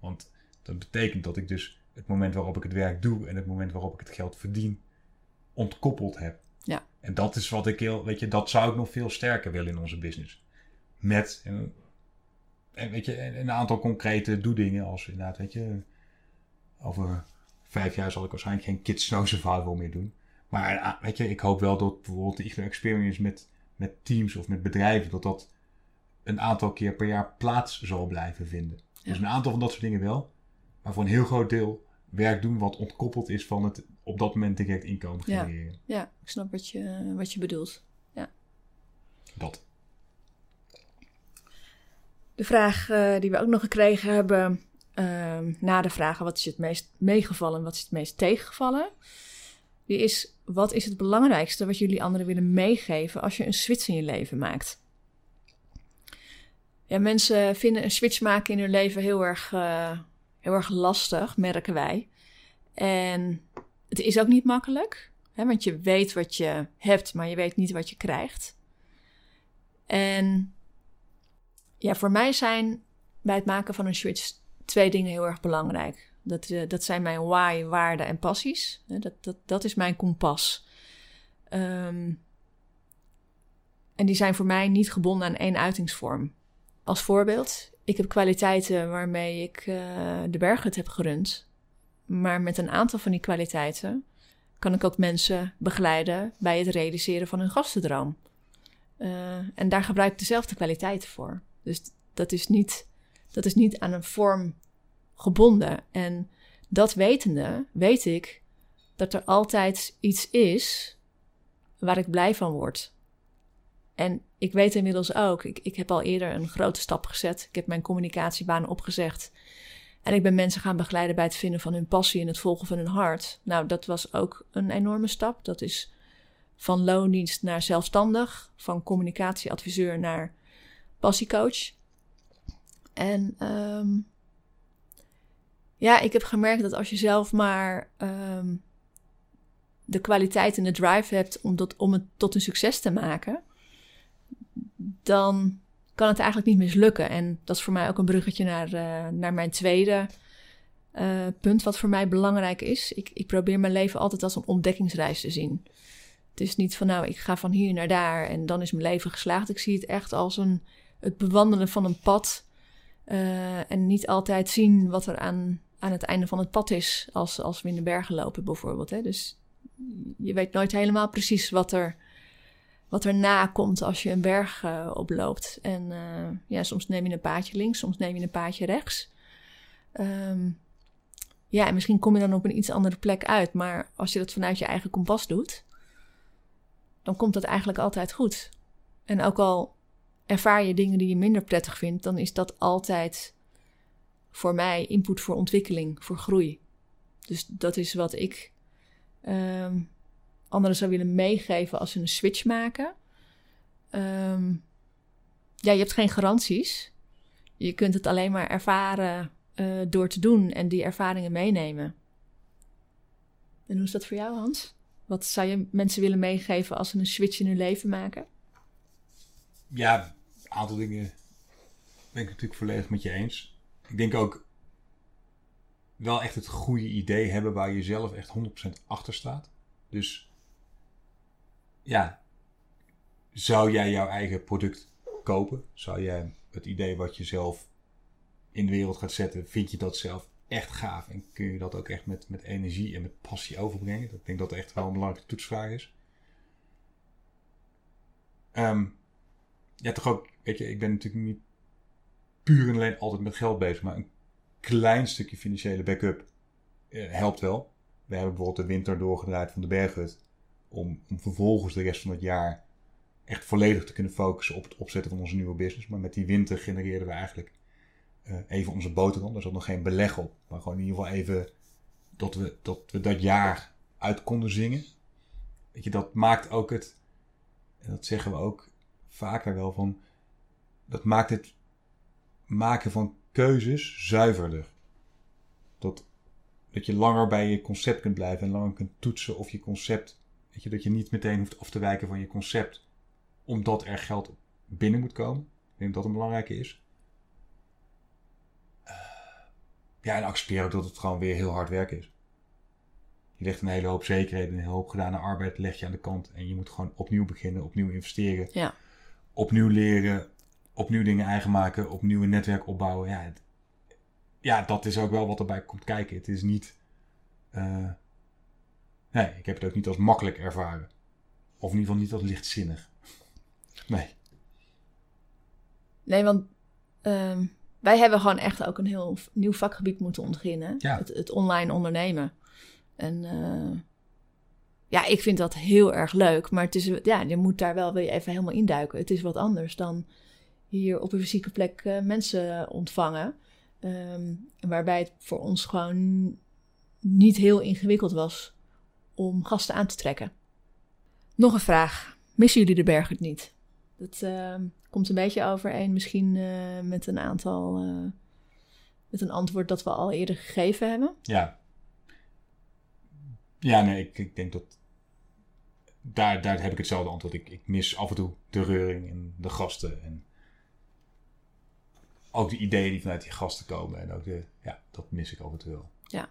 Want dat betekent dat ik dus het moment waarop ik het werk doe en het moment waarop ik het geld verdien, ontkoppeld heb. Ja. En dat is wat ik heel, weet je, dat zou ik nog veel sterker willen in onze business. Met, en, en weet je, een aantal concrete doedingen als inderdaad, weet je, over vijf jaar zal ik waarschijnlijk geen Kids Snow Survival meer doen. Maar ah, weet je, ik hoop wel dat bijvoorbeeld de Experience met, met teams of met bedrijven, dat dat een aantal keer per jaar plaats zal blijven vinden. Dus een aantal van dat soort dingen wel. Maar voor een heel groot deel werk doen wat ontkoppeld is van het op dat moment direct inkomen genereren. Ja, ja ik snap wat je, wat je bedoelt. Ja. Dat. De vraag uh, die we ook nog gekregen hebben uh, na de vragen wat is het meest meegevallen en wat is het meest tegengevallen, die is wat is het belangrijkste wat jullie anderen willen meegeven als je een switch in je leven maakt? Ja, mensen vinden een switch maken in hun leven heel erg, uh, heel erg lastig, merken wij. En het is ook niet makkelijk, hè, want je weet wat je hebt, maar je weet niet wat je krijgt. En ja, voor mij zijn bij het maken van een switch twee dingen heel erg belangrijk. Dat, uh, dat zijn mijn why, waarden en passies. Dat, dat, dat is mijn kompas. Um, en die zijn voor mij niet gebonden aan één uitingsvorm. Als voorbeeld, ik heb kwaliteiten waarmee ik uh, de berghut heb gerund. Maar met een aantal van die kwaliteiten kan ik ook mensen begeleiden bij het realiseren van hun gastendroom. Uh, en daar gebruik ik dezelfde kwaliteiten voor. Dus dat is niet, dat is niet aan een vorm gebonden. En dat wetende, weet ik dat er altijd iets is waar ik blij van word. En ik weet inmiddels ook, ik, ik heb al eerder een grote stap gezet. Ik heb mijn communicatiebaan opgezegd. En ik ben mensen gaan begeleiden bij het vinden van hun passie en het volgen van hun hart. Nou, dat was ook een enorme stap. Dat is van loondienst naar zelfstandig, van communicatieadviseur naar passiecoach. En um, ja, ik heb gemerkt dat als je zelf maar um, de kwaliteit en de drive hebt om, dat, om het tot een succes te maken, dan kan het eigenlijk niet mislukken. En dat is voor mij ook een bruggetje naar, uh, naar mijn tweede uh, punt, wat voor mij belangrijk is. Ik, ik probeer mijn leven altijd als een ontdekkingsreis te zien. Het is niet van nou, ik ga van hier naar daar en dan is mijn leven geslaagd. Ik zie het echt als een, het bewandelen van een pad. Uh, en niet altijd zien wat er aan, aan het einde van het pad is als, als we in de bergen lopen bijvoorbeeld. Hè. Dus je weet nooit helemaal precies wat er, wat er na komt als je een berg uh, oploopt. En uh, ja, soms neem je een paadje links, soms neem je een paadje rechts. Um, ja, en misschien kom je dan op een iets andere plek uit. Maar als je dat vanuit je eigen kompas doet, dan komt dat eigenlijk altijd goed. En ook al ervaar je dingen die je minder prettig vindt, dan is dat altijd voor mij input voor ontwikkeling, voor groei. Dus dat is wat ik um, anderen zou willen meegeven als ze een switch maken. Um, ja, je hebt geen garanties. Je kunt het alleen maar ervaren uh, door te doen en die ervaringen meenemen. En hoe is dat voor jou, Hans? Wat zou je mensen willen meegeven als ze een switch in hun leven maken? Ja, een aantal dingen ben ik natuurlijk volledig met je eens. Ik denk ook wel echt het goede idee hebben waar je zelf echt 100% achter staat. Dus ja, zou jij jouw eigen product kopen? Zou jij het idee wat je zelf in de wereld gaat zetten, vind je dat zelf echt gaaf en kun je dat ook echt met, met energie en met passie overbrengen? Ik denk dat dat echt wel een belangrijke toetsvraag is. Um, ja, toch ook, weet je, ik ben natuurlijk niet puur en alleen altijd met geld bezig, maar een klein stukje financiële backup uh, helpt wel. We hebben bijvoorbeeld de winter doorgedraaid van de berghut om, om vervolgens de rest van het jaar echt volledig te kunnen focussen op het opzetten van onze nieuwe business. Maar met die winter genereerden we eigenlijk uh, even onze boterham. Daar zat nog geen beleg op. Maar gewoon in ieder geval even dat we dat, we dat jaar uit konden zingen. Weet je, dat maakt ook het, en dat zeggen we ook vaker wel van, dat maakt het maken van keuzes zuiverder. Dat, dat je langer bij je concept kunt blijven en langer kunt toetsen of je concept, weet je, dat je niet meteen hoeft af te wijken van je concept, omdat er geld binnen moet komen. Ik denk dat dat een belangrijke is. Ja, en accepteer ook dat het gewoon weer heel hard werken is. Je legt een hele hoop zekerheden, een hele hoop gedane arbeid leg je aan de kant. En je moet gewoon opnieuw beginnen, opnieuw investeren. Ja. Opnieuw leren, opnieuw dingen eigen maken, opnieuw een netwerk opbouwen. Ja, ja, dat is ook wel wat erbij komt kijken. Het is niet... Uh, nee, ik heb het ook niet als makkelijk ervaren. Of in ieder geval niet als lichtzinnig. Nee. Nee, want... Um wij hebben gewoon echt ook een heel nieuw vakgebied moeten ontginnen. Ja. Het, het, online ondernemen. En uh, ja, ik vind dat heel erg leuk. Maar het is, ja, je moet daar wel weer even helemaal induiken. Het is wat anders dan hier op een fysieke plek uh, mensen ontvangen. Um, waarbij het voor ons gewoon niet heel ingewikkeld was om gasten aan te trekken. Nog een vraag. Missen jullie de berg niet? Dat, uh, komt een beetje overeen misschien uh, met een aantal... Uh, met een antwoord dat we al eerder gegeven hebben. Ja. Ja, nee, ik, ik denk dat... Daar, daar heb ik hetzelfde antwoord. Ik, ik mis af en toe de reuring en de gasten en... Ook de ideeën die vanuit die gasten komen. En ook de, ja, dat mis ik af en toe wel. Ja.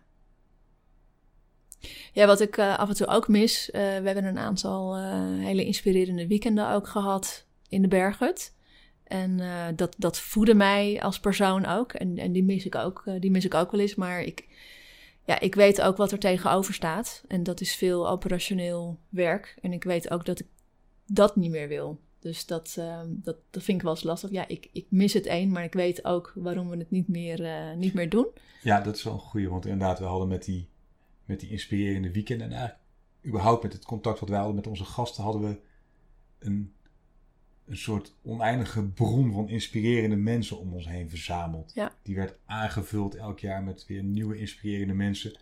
Ja, wat ik uh, af en toe ook mis. Uh, we hebben een aantal uh, hele inspirerende weekenden ook gehad in de berghut. En dat, dat voedde mij als persoon ook. En, en die, mis ik ook, die mis ik ook wel eens. Maar ik, ja, ik weet ook wat er tegenover staat. En dat is veel operationeel werk. En ik weet ook dat ik dat niet meer wil. Dus dat, uh, dat, dat vind ik wel eens lastig. Ja, ik, ik mis het één, maar ik weet ook waarom we het niet meer, niet meer doen. Ja, dat is wel een goede. Want inderdaad, we hadden met die, met die inspirerende weekenden... en eigenlijk überhaupt met het contact wat wij hadden met onze gasten... hadden we een een soort oneindige bron van inspirerende mensen om ons heen verzameld. Ja. Die werd aangevuld elk jaar met weer nieuwe inspirerende mensen.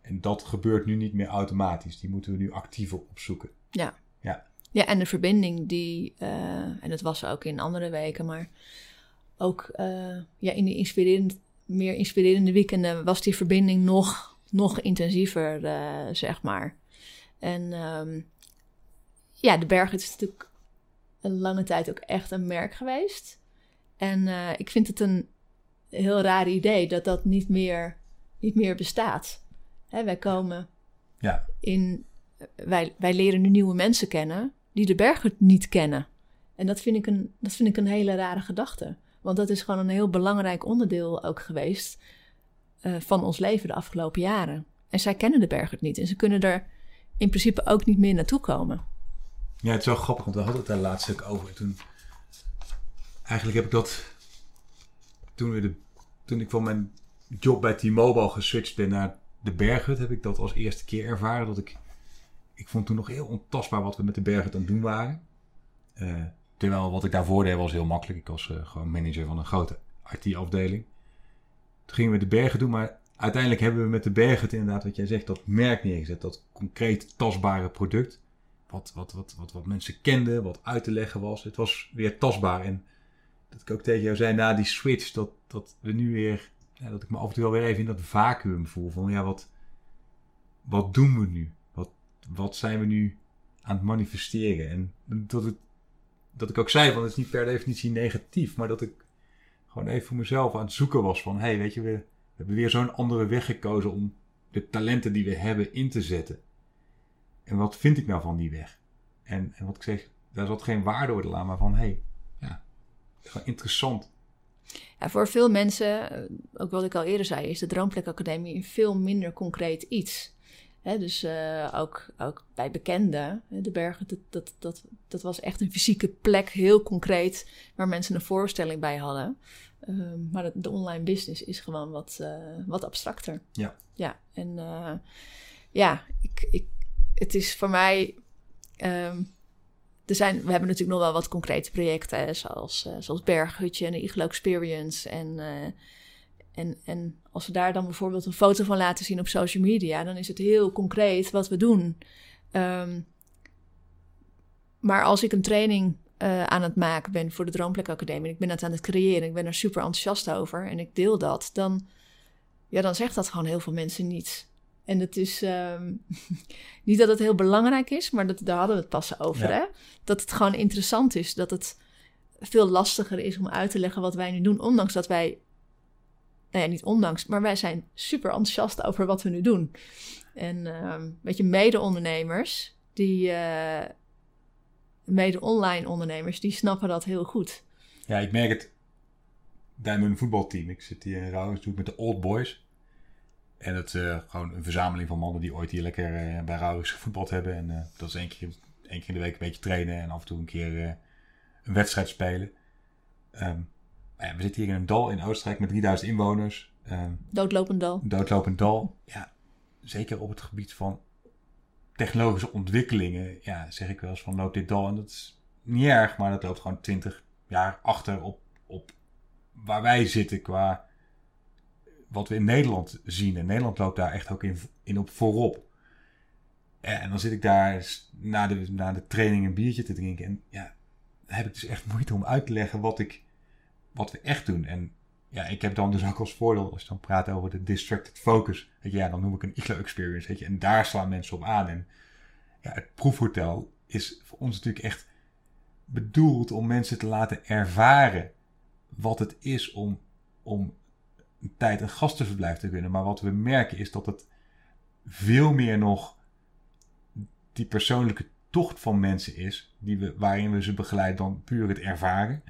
En dat gebeurt nu niet meer automatisch. Die moeten we nu actiever opzoeken. Ja. Ja, ja en de verbinding die, uh, en dat was ook in andere weken, maar ook uh, ja, in die inspirerende, meer inspirerende weekenden was die verbinding nog, nog intensiever, uh, zeg maar. En ehm, ja, de berg is natuurlijk een lange tijd ook echt een merk geweest. En uh, ik vind het een heel raar idee dat dat niet meer, niet meer bestaat. Hè, wij komen Ja, in. Wij, wij leren nu nieuwe mensen kennen die de bergen niet kennen. En dat vind ik een, dat vind ik een hele rare gedachte. Want dat is gewoon een heel belangrijk onderdeel ook geweest eh, van ons leven de afgelopen jaren. En zij kennen de bergen niet. En ze kunnen er in principe ook niet meer naartoe komen. Ja, het is wel grappig, want we hadden het daar laatst ook over. Toen, eigenlijk heb ik dat, toen, we de, toen ik van mijn job bij T-Mobile geswitcht ben naar de Berghut, heb ik dat als eerste keer ervaren. Dat ik, ik vond toen nog heel ontastbaar wat we met de Berghut aan het doen waren. Eh, terwijl wat ik daarvoor deed was heel makkelijk. Ik was eh, gewoon manager van een grote IT-afdeling. Toen gingen we de bergen doen, maar uiteindelijk hebben we met de bergen inderdaad, wat jij zegt, dat merk neergezet. Dat concreet tastbare product. Wat, wat, wat, wat, wat mensen kenden, wat uit te leggen was. Het was weer tastbaar. En dat ik ook tegen jou zei na die switch, dat, dat we nu weer, dat ik me af en toe wel weer even in dat vacuüm voel. Van ja, wat, wat doen we nu? Wat, wat zijn we nu aan het manifesteren? En dat, het, dat ik ook zei, van het is niet per definitie negatief, maar dat ik gewoon even voor mezelf aan het zoeken was van, hey, weet je, we, hebben weer zo'n andere weg gekozen om de talenten die we hebben in te zetten. En wat vind ik nou van die weg? En, wat ik zeg, daar zat geen waardeoordeel aan, maar van, hey, ja, gewoon interessant. Ja, voor veel mensen, eh, ook wat ik al eerder zei, is de Droomplek Academie een veel minder concreet iets. Dus uh, ook, ook bij bekenden, de bergen, dat, dat, dat, dat was echt een fysieke plek, heel concreet, waar mensen een voorstelling bij hadden. Uh, maar de, de, online business is gewoon wat, uh, wat abstracter. Ja. Ja, en ja, ik, ik, het is voor mij. Um, er zijn, we hebben natuurlijk nog wel wat concrete projecten, zoals, zoals Berghutje en de Iglo Experience en en, en als we daar dan bijvoorbeeld een foto van laten zien op social media, dan is het heel concreet wat we doen. Um, maar als ik een training uh, aan het maken ben voor de Droomplek Academie, ik ben het aan het creëren, ik ben er super enthousiast over en ik deel dat, dan, ja, dan zegt dat gewoon heel veel mensen niet. En het is um, niet dat het heel belangrijk is, maar dat, daar hadden we het pas over. Ja. Hè? Dat het gewoon interessant is, dat het veel lastiger is om uit te leggen wat wij nu doen, ondanks dat wij nou ja, niet ondanks, maar wij zijn super enthousiast over wat we nu doen. En weet je, mede-ondernemers, die, uh, mede-online ondernemers, die snappen dat heel goed. Ja, ik merk het bij mijn voetbalteam. Ik zit hier in Rauwens met de Old Boys. En het is uh, gewoon een verzameling van mannen die ooit hier lekker uh, bij Rauwens gevoetbald hebben. En dat is één keer, één keer in de week een beetje trainen en af en toe een keer een wedstrijd spelen. Ja, we zitten hier in een dal in Oostenrijk met 3000 inwoners. Um, doodlopend dal. Doodlopend dal. Ja, zeker op het gebied van technologische ontwikkelingen. Ja, zeg ik wel eens van loopt dit dal. En dat is niet erg, maar dat loopt gewoon 20 jaar achter op, op waar wij zitten qua wat we in Nederland zien. En Nederland loopt daar echt ook in, in op voorop. En dan zit ik daar na de, na de training een biertje te drinken. En ja, dan heb ik dus echt moeite om uit te leggen wat ik wat we echt doen. En ja, ik heb dan dus ook als voordeel, als je dan praat over de distracted focus, ja, dan noem ik een IGLO experience, weet je, en daar slaan mensen op aan. En ja, het proefhotel is voor ons natuurlijk echt bedoeld om mensen te laten ervaren wat het is om, om een tijd een gastenverblijf te kunnen. Maar wat we merken is dat het veel meer nog die persoonlijke tocht van mensen is, die we, waarin we ze begeleiden dan puur het ervaren.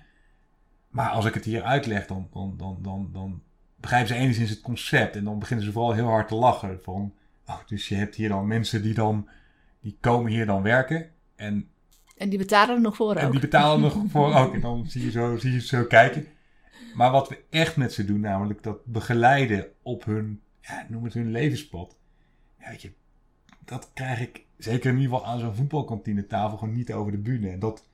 Maar als ik het hier uitleg, dan, dan, dan, dan, dan begrijpen ze enigszins het concept. En dan beginnen ze vooral heel hard te lachen. Van, oh, dus je hebt hier dan mensen die dan, die komen hier dan werken. En, en die betalen er nog voor en ook. die betalen er nog voor ook. En dan zie je, zo, zie je zo kijken. Maar wat we echt met ze doen, namelijk dat begeleiden op hun, ja, noem het hun levenspad. Ja, weet je, dat krijg ik zeker in ieder geval aan zo'n voetbalkantine tafel gewoon niet over de bühne. En dat,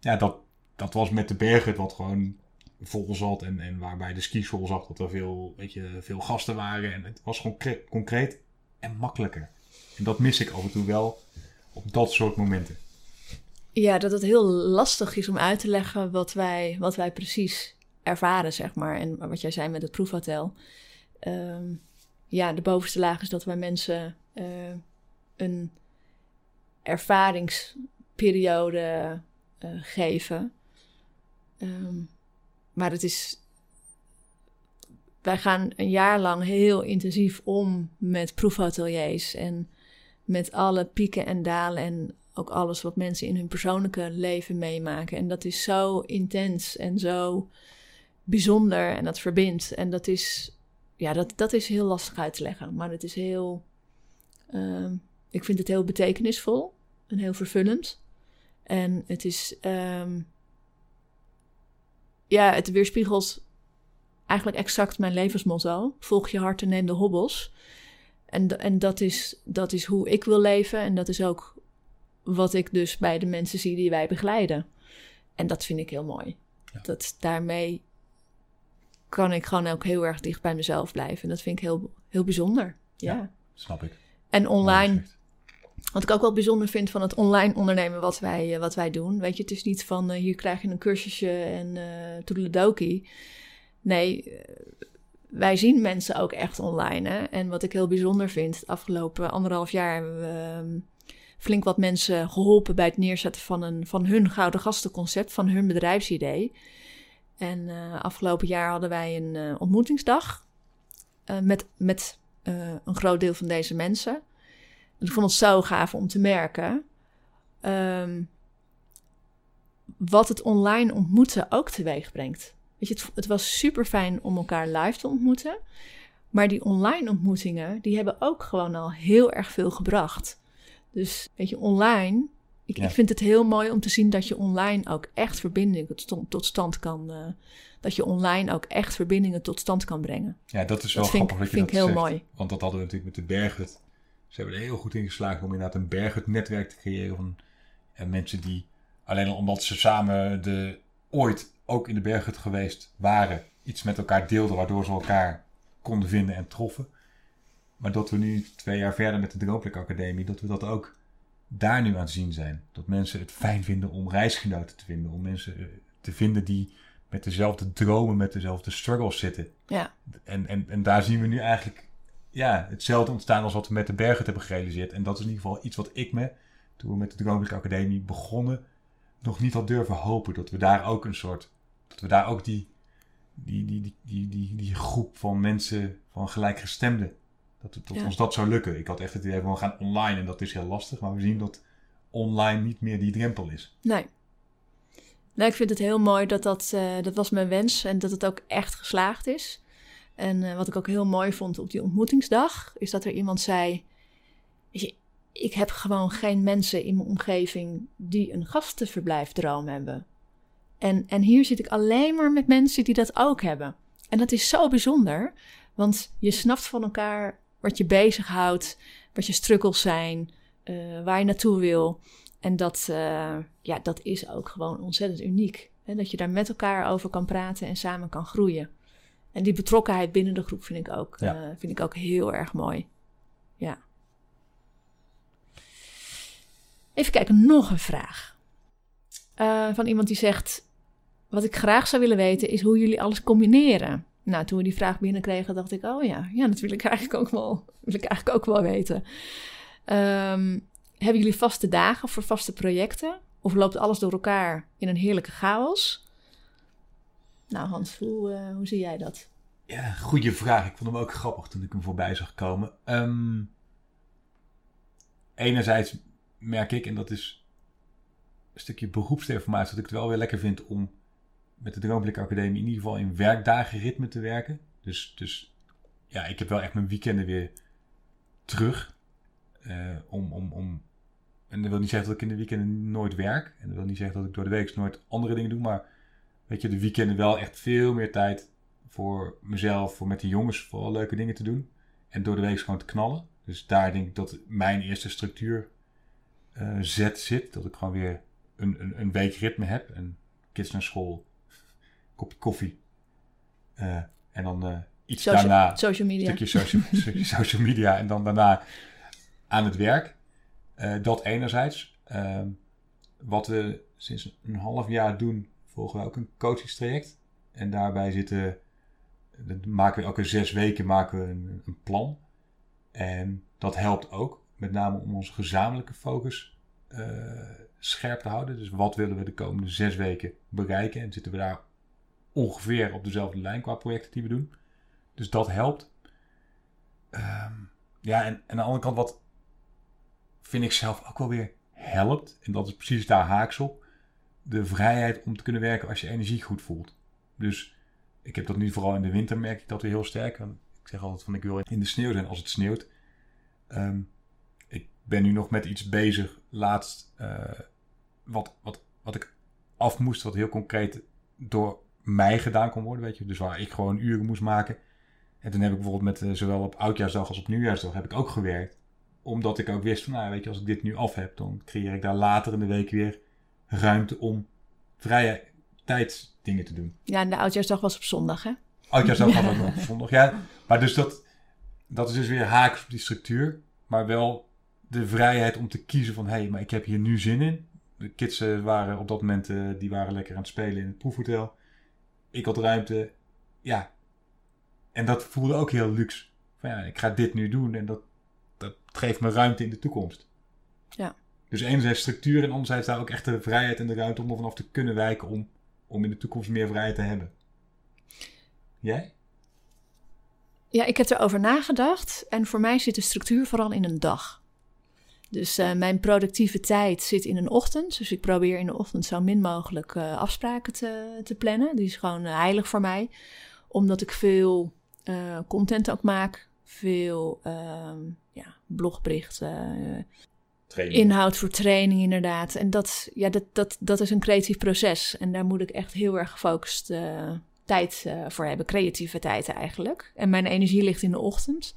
ja, dat, dat was met de bergen wat gewoon vol zat. En, en waarbij de skischool zag dat er veel, weet je, veel gasten waren. En het was gewoon concreet en makkelijker. En dat mis ik af en toe wel op dat soort momenten. Ja, dat het heel lastig is om uit te leggen wat wij, wat wij precies ervaren, zeg maar. En wat jij zei met het proefhotel. Um, ja, de bovenste laag is dat wij mensen uh, een ervaringsperiode uh, geven. Ehm, maar het is. Wij gaan een jaar lang heel intensief om met proefateliers en met alle pieken en dalen en ook alles wat mensen in hun persoonlijke leven meemaken. En dat is zo intens en zo bijzonder en dat verbindt. En dat is, ja, dat, dat is heel lastig uit te leggen. Maar het is heel, uh, ik vind het heel betekenisvol en heel vervullend. En het is, um, ja, het weerspiegelt eigenlijk exact mijn levensmotto. Volg je hart en neem de hobbels. En, en dat, is, dat is hoe ik wil leven. En dat is ook wat ik dus bij de mensen zie die wij begeleiden. En dat vind ik heel mooi. Dat daarmee kan ik gewoon ook heel erg dicht bij mezelf blijven. En dat vind ik heel, heel bijzonder. Ja, snap ik. En online, wat ik ook wel bijzonder vind van het online ondernemen wat wij, eh, wat wij doen. Weet je, het is niet van uh, hier krijg je een cursusje en uh. Nee, wij zien mensen ook echt online. Hè? En wat ik heel bijzonder vind, afgelopen anderhalf jaar hebben we ehm, flink wat mensen geholpen bij het neerzetten van, een, van hun gouden gastenconcept, van hun bedrijfsidee. En afgelopen jaar hadden wij een ontmoetingsdag met, met een groot deel van deze mensen. Ik vond het zo gaaf om te merken um, wat het online ontmoeten ook teweeg brengt. Weet je, het, het was super fijn om elkaar live te ontmoeten. Maar die online ontmoetingen, die hebben ook gewoon al heel erg veel gebracht. Dus weet je, online, ik, ik vind het heel mooi om te zien dat je online ook echt verbindingen tot, stand kan. Uh, dat je online ook echt verbindingen tot stand kan brengen. Ja, dat is wel dat grappig vind, dat je vind dat ik heel zegt. mooi. Want dat hadden we natuurlijk met de Berghut. Ze hebben er heel goed in geslaagd om inderdaad een Berghut-netwerk te creëren van en mensen die alleen al omdat ze samen de, ooit ook in de Berghut geweest waren, iets met elkaar deelden, waardoor ze elkaar konden vinden en troffen. Maar dat we nu twee jaar verder met de Droomplek Academie, dat we dat ook daar nu aan het zien zijn. Dat mensen het fijn vinden om reisgenoten te vinden. Om mensen eh, te vinden die met dezelfde dromen, met dezelfde struggles zitten. Ja. En, en, en daar zien we nu eigenlijk ja, hetzelfde ontstaan als wat we met de bergen hebben gerealiseerd. En dat is in ieder geval iets wat ik me, toen we met de Droomplek Academie begonnen, nog niet had durven hopen. Dat we daar ook een soort, dat we daar ook die, die, die, die, die, die, die groep van mensen, van gelijkgestemden, dat, dat Ja. ons dat zou lukken. Ik had echt het idee van we gaan online en dat is heel lastig. Maar we zien dat online niet meer die drempel is. Nee. Nee, ik vind het heel mooi dat dat, eh, dat was mijn wens en dat het ook echt geslaagd is. En eh, wat ik ook heel mooi vond op die ontmoetingsdag, is dat er iemand zei: ik heb gewoon geen mensen in mijn omgeving die een gastenverblijfdroom hebben. En, en hier zit ik alleen maar met mensen die dat ook hebben. En dat is zo bijzonder, want je snapt van elkaar wat je bezighoudt, wat je struggles zijn, eh, waar je naartoe wil. En dat, eh, ja, dat is ook gewoon ontzettend uniek. Hè? Dat je daar met elkaar over kan praten en samen kan groeien. En die betrokkenheid binnen de groep vind ik ook, Ja. eh, vind ik ook heel erg mooi. Ja. Even kijken, nog een vraag. Eh, van iemand die zegt: Wat ik graag zou willen weten is hoe jullie alles combineren. Nou, toen we die vraag binnenkregen, dacht ik: Oh ja, ja dat wil ik eigenlijk ook wel, wil ik eigenlijk ook wel weten. Ehm, hebben jullie vaste dagen voor vaste projecten? Of loopt alles door elkaar in een heerlijke chaos? Nou, Hans, hoe, eh, hoe zie jij dat? Ja, goede vraag. Ik vond hem ook grappig toen ik hem voorbij zag komen. Ehm, enerzijds merk ik, en dat is een stukje beroepsinformatie, dat ik het wel weer lekker vind om met de Droomblik Academie in ieder geval in werkdagenritme te werken. Dus, dus ja, ik heb wel echt mijn weekenden weer terug. Eh, om, om, om, en dat wil niet zeggen dat ik in de weekenden nooit werk. En dat wil niet zeggen dat ik door de week nooit andere dingen doe. Maar weet je, de weekenden wel echt veel meer tijd voor mezelf, voor met de jongens vooral leuke dingen te doen. En door de week gewoon te knallen. Dus daar denk ik dat mijn eerste structuur eh, zet zit. Dat ik gewoon weer een, een, een week ritme heb. En kids naar school, kopje koffie. Eh, en dan eh, iets Social, daarna, social een media. stukje social, social media. En dan daarna aan het werk. Dat enerzijds. Ehm, wat we sinds een half jaar doen, volgen we ook een coachingstraject. En daarbij zitten, maken we elke zes weken maken we een, een plan. En dat helpt ook, met name om onze gezamenlijke focus eh, scherp te houden. Dus wat willen we de komende zes weken bereiken? En zitten we daar ongeveer op dezelfde lijn qua projecten die we doen. Dus dat helpt. Ehm, ja, en, en aan de andere kant, wat vind ik zelf ook wel weer helpt, en dat is precies daar haaks op, de vrijheid om te kunnen werken als je energie goed voelt. Dus ik heb dat nu vooral in de winter, merk ik dat weer heel sterk. Ik zeg altijd van ik wil in de sneeuw zijn als het sneeuwt. Ehm, ik ben nu nog met iets bezig, laatst, uh, wat, wat, wat ik af moest, wat heel concreet door mij gedaan kon worden, weet je. Dus waar ik gewoon uren moest maken. En toen heb ik bijvoorbeeld met, uh, zowel op Oudjaarsdag als op Nieuwjaarsdag, heb ik ook gewerkt. Omdat ik ook wist van, nou weet je, als ik dit nu af heb, dan creëer ik daar later in de week weer ruimte om vrije tijdsdingen te doen. Ja, en de Oudjaarsdag was op zondag, hè? Oudjaarsdag was ook op zondag, ja. Maar dus dat, dat is dus weer haaks op die structuur. Maar wel de vrijheid om te kiezen van, hé, hey, maar ik heb hier nu zin in. De kids eh, waren op dat moment, uh, die waren lekker aan het spelen in het proefhotel. Ik had ruimte, ja. En dat voelde ook heel luxe. Van ja, ik ga dit nu doen en dat, dat geeft me ruimte in de toekomst. Ja. Dus enerzijds structuur en anderzijds daar ook echt de vrijheid en de ruimte om er vanaf te kunnen wijken om, om in de toekomst meer vrijheid te hebben. Jij? Ja, ik heb erover nagedacht en voor mij zit de structuur vooral in een dag. Dus uh, mijn productieve tijd zit in een ochtend. Dus ik probeer in de ochtend zo min mogelijk uh, afspraken te, te, plannen. Die is gewoon uh, heilig voor mij. Omdat ik veel content ook maak. Veel ehm, ja, blogberichten. Inhoud voor training, inderdaad. En dat, ja, dat, dat, dat is een creatief proces. En daar moet ik echt heel erg gefocust tijd voor hebben. Creatieve tijd eigenlijk. En mijn energie ligt in de ochtend.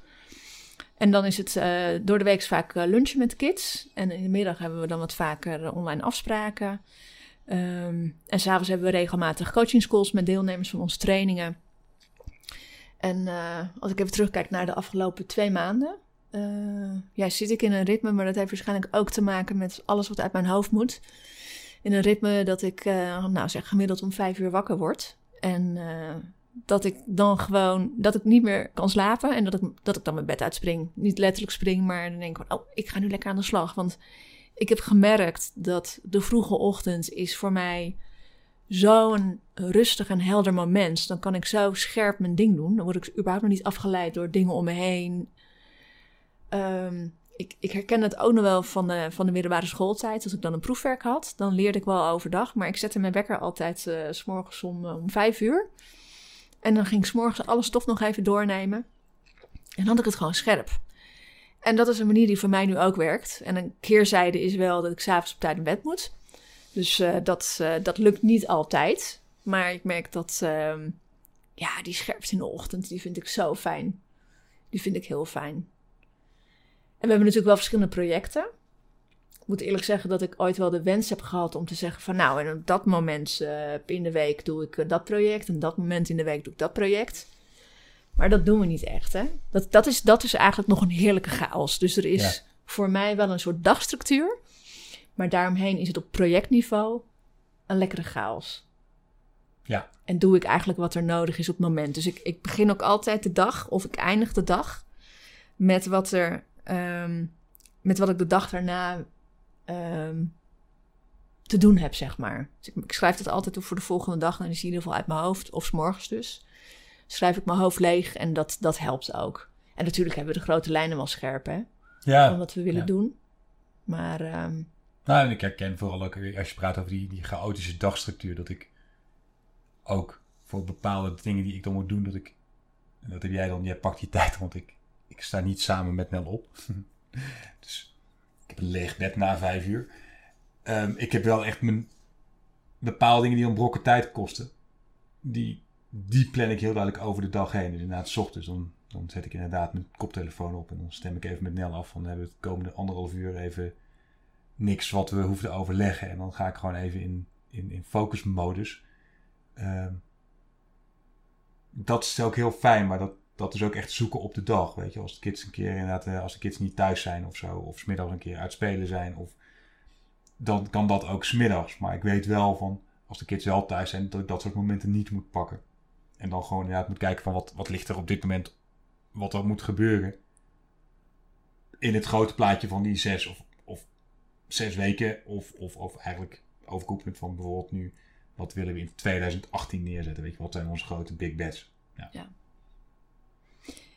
En dan is het uh, door de week vaak lunchen met kids. En in de middag hebben we dan wat vaker online afspraken. Um, en s'avonds hebben we regelmatig coaching schools met deelnemers van onze trainingen. En als ik even terugkijk naar de afgelopen twee maanden. Ja, zit ik in een ritme, maar dat heeft waarschijnlijk ook te maken met alles wat uit mijn hoofd moet. In een ritme dat ik, nou zeg, gemiddeld om vijf uur wakker word. En dat ik dan gewoon, dat ik niet meer kan slapen en dat ik, dat ik dan mijn bed uitspring. Niet letterlijk spring, maar dan denk ik van, oh, ik ga nu lekker aan de slag. Want ik heb gemerkt dat de vroege ochtend is voor mij zo'n rustig en helder moment. Dan kan ik zo scherp mijn ding doen. Dan word ik überhaupt nog niet afgeleid door dingen om me heen. Um, ik, ik, herken het ook nog wel van de, van de middelbare schooltijd. Als ik dan een proefwerk had, dan leerde ik wel overdag. Maar ik zette mijn wekker altijd uh, s morgens om, om vijf uur. En dan ging ik s'morgens alle stof nog even doornemen. En dan had ik het gewoon scherp. En dat is een manier die voor mij nu ook werkt. En een keerzijde is wel dat ik s'avonds op tijd in bed moet. Dus uh, dat, dat lukt niet altijd. Maar ik merk dat, uh, ja, die scherpte in de ochtend, die vind ik zo fijn. Die vind ik heel fijn. En we hebben natuurlijk wel verschillende projecten moet eerlijk zeggen dat ik ooit wel de wens heb gehad om te zeggen van nou, en op dat moment uh, in de week doe ik uh, dat project en dat moment in de week doe ik dat project. Maar dat doen we niet echt, hè? Dat, dat, is, dat is eigenlijk nog een heerlijke chaos. Dus er is ja. voor mij wel een soort dagstructuur, maar daaromheen is het op projectniveau een lekkere chaos. Ja. En doe ik eigenlijk wat er nodig is op het moment. Dus ik, ik begin ook altijd de dag, of ik eindig de dag met wat er, um, met wat ik de dag daarna um, te doen heb, zeg maar. Dus ik, ik, schrijf het altijd op voor de volgende dag. En dan is in ieder geval uit mijn hoofd, of s morgens dus. Schrijf ik mijn hoofd leeg en dat, dat helpt ook. En natuurlijk hebben we de grote lijnen wel scherp, hè? Ja. Van wat we willen ja. doen. Maar... Um, nou, en ik herken vooral ook, als je praat over die, die chaotische dagstructuur, dat ik ook voor bepaalde dingen die ik dan moet doen, dat ik... En dat heb jij dan, jij pakt die tijd, want ik, ik sta niet samen met Nel op. dus ik heb een leeg bed na vijf uur. Um, ik heb wel echt mijn bepaalde dingen die een brokken tijd kosten. Die, die plan ik heel duidelijk over de dag heen. Dus inderdaad, s ochtends dan, dan zet ik inderdaad mijn koptelefoon op. En dan stem ik even met Nel af. Van dan hebben we het komende anderhalf uur even niks wat we hoeven te overleggen. En dan ga ik gewoon even in, in, in focusmodus. Um, dat is ook heel fijn, maar dat, dat is ook echt zoeken op de dag. Weet je, als de kids een keer inderdaad, als de kids niet thuis zijn of zo, of smiddags een keer uitspelen zijn, of dan kan dat ook smiddags. Maar ik weet wel van, als de kids wel thuis zijn, dat ik dat soort momenten niet moet pakken. En dan gewoon inderdaad moet kijken van wat, wat ligt er op dit moment, wat er moet gebeuren. In het grote plaatje van die zes of, of zes weken of, of, of eigenlijk overkoepelend van bijvoorbeeld nu, wat willen we in 2018 neerzetten? Weet je, wat zijn onze grote big bets? Ja. ja.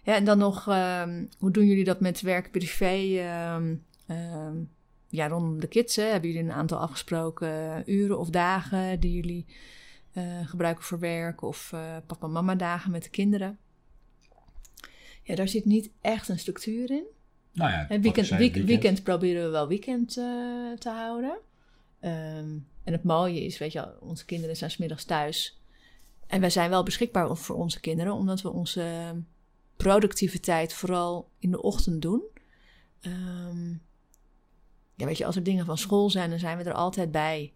Ja, en dan nog, ehm, hoe doen jullie dat met werk privé? Ehm, ehm, ja, rondom de kids, hè? hebben jullie een aantal afgesproken uren of dagen die jullie uh, gebruiken voor werk of uh, papa-mama dagen met de kinderen? Ja, daar zit niet echt een structuur in. Nou ja, en weekend, weekend. weekend, proberen we wel weekend uh, te houden. En het mooie is, weet je, onze kinderen zijn smiddags thuis. En wij zijn wel beschikbaar voor onze kinderen, omdat we onze productiviteit vooral in de ochtend doen. Um, ja, weet je, als er dingen van school zijn, dan zijn we er altijd bij.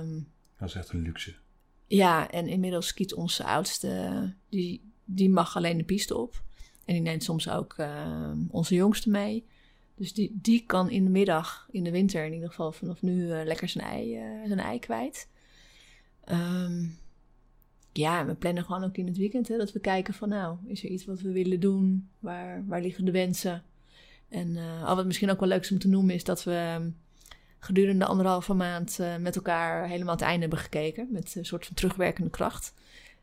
Um, dat is echt een luxe. Ja, en inmiddels skiet onze oudste, die, die mag alleen de piste op. En die neemt soms ook uh, onze jongste mee. Dus die, die kan in de middag, in de winter in ieder geval vanaf nu, uh, lekker zijn ei, uh, zijn ei kwijt. Um, ja, we plannen gewoon ook in het weekend hè, dat we kijken van nou, is er iets wat we willen doen? Waar, waar liggen de wensen? En uh, al wat misschien ook wel leuk is om te noemen is dat we gedurende anderhalve maand uh, met elkaar helemaal het einde hebben gekeken. Met een soort van terugwerkende kracht.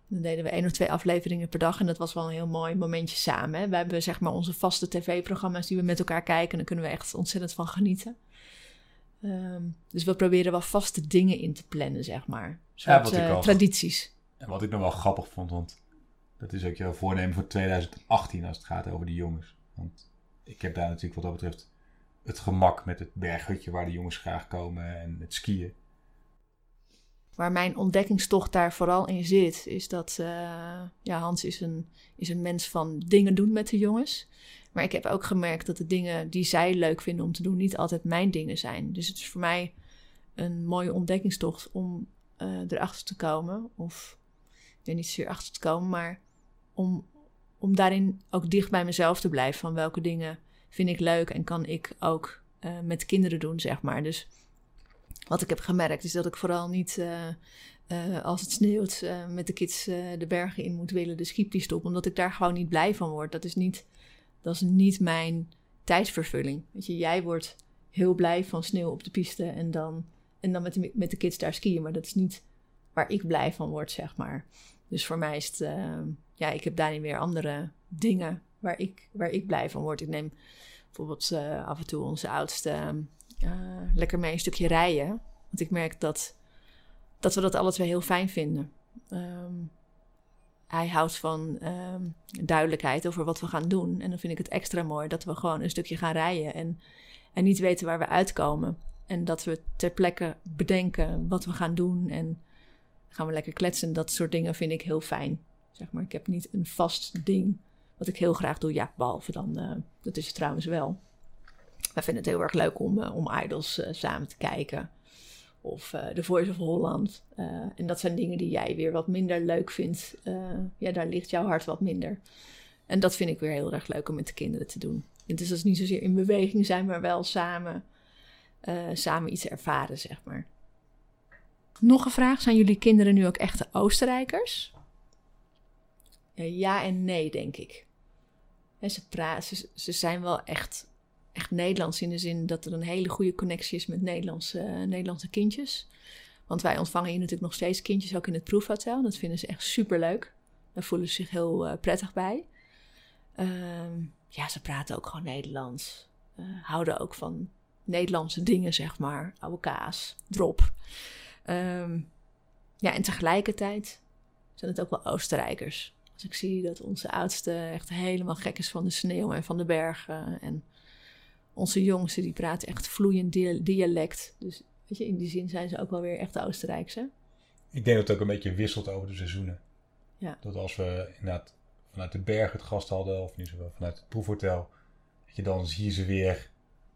dan deden we één of twee afleveringen per dag. En dat was wel een heel mooi momentje samen. Hè. We hebben zeg maar onze vaste tv-programma's die we met elkaar kijken. En daar kunnen we echt ontzettend van genieten. Um, dus we proberen wel vaste dingen in te plannen, zeg maar. Soort, ja, uh, tradities. En wat ik nog wel grappig vond, want dat is ook jouw voornemen voor 2018 als het gaat over de jongens. Want ik heb daar natuurlijk wat dat betreft het gemak met het berghutje waar de jongens graag komen en het skiën. Waar mijn ontdekkingstocht daar vooral in zit, is dat uh, ja, Hans is een, is een mens van dingen doen met de jongens. Maar ik heb ook gemerkt dat de dingen die zij leuk vinden om te doen, niet altijd mijn dingen zijn. Dus het is voor mij een mooie ontdekkingstocht om uh, erachter te komen. Of ja, niet zozeer achter te komen, maar om, om daarin ook dicht bij mezelf te blijven. Van welke dingen vind ik leuk en kan ik ook uh, met kinderen doen, zeg maar. Dus wat ik heb gemerkt is dat ik vooral niet uh, uh, als het sneeuwt met de kids de bergen in moet willen, de skipiste op, omdat ik daar gewoon niet blij van word. Dat is niet, dat is niet mijn tijdsvervulling. Je, jij wordt heel blij van sneeuw op de piste en dan, en dan met, de, met de kids daar skiën, maar dat is niet waar ik blij van word, zeg maar. Dus voor mij is het, ja, ik heb daarin weer andere dingen waar ik, waar ik blij van word. Ik neem bijvoorbeeld uh, af en toe onze oudste uh, lekker mee een stukje rijden. Want ik merk dat, dat we dat alle twee heel fijn vinden. Um, hij houdt van duidelijkheid over wat we gaan doen. En dan vind ik het extra mooi dat we gewoon een stukje gaan rijden en, en niet weten waar we uitkomen. En dat we ter plekke bedenken wat we gaan doen en gaan we lekker kletsen. Dat soort dingen vind ik heel fijn. Zeg maar, ik heb niet een vast ding wat ik heel graag doe. Ja, behalve dan, uh, dat is het trouwens wel. Wij vinden het heel erg leuk om, uh, om Idols uh, samen te kijken. Of The Voice of Holland. en dat zijn dingen die jij weer wat minder leuk vindt. ja, daar ligt jouw hart wat minder. En dat vind ik weer heel erg leuk om met de kinderen te doen. En dus dat is niet zozeer in beweging zijn, maar wel samen, samen iets ervaren, zeg maar. Nog een vraag: zijn jullie kinderen nu ook echte Oostenrijkers? ja en nee, denk ik. En ze, praten, ze, zijn wel echt, echt Nederlands in de zin dat er een hele goede connectie is met Nederlandse, Nederlandse kindjes. Want wij ontvangen hier natuurlijk nog steeds kindjes, ook in het proefhotel. Dat vinden ze echt super leuk. Daar voelen ze zich heel uh, prettig bij. Uh, ja, ze praten ook gewoon Nederlands. Uh, houden ook van Nederlandse dingen, zeg maar. Oude kaas, drop. Um, ja, en tegelijkertijd zijn het ook wel Oostenrijkers. Als ik zie dat onze oudste echt helemaal gek is van de sneeuw en van de bergen. En onze jongste die praat echt vloeiend dialect. Dus weet je, in die zin zijn ze ook wel weer echt Oostenrijkse. Ik denk dat het ook een beetje wisselt over de seizoenen. Ja. Dat als we inderdaad vanuit de berg het gast hadden, of niet zo vanuit het proefhotel, dat je dan zie je ze weer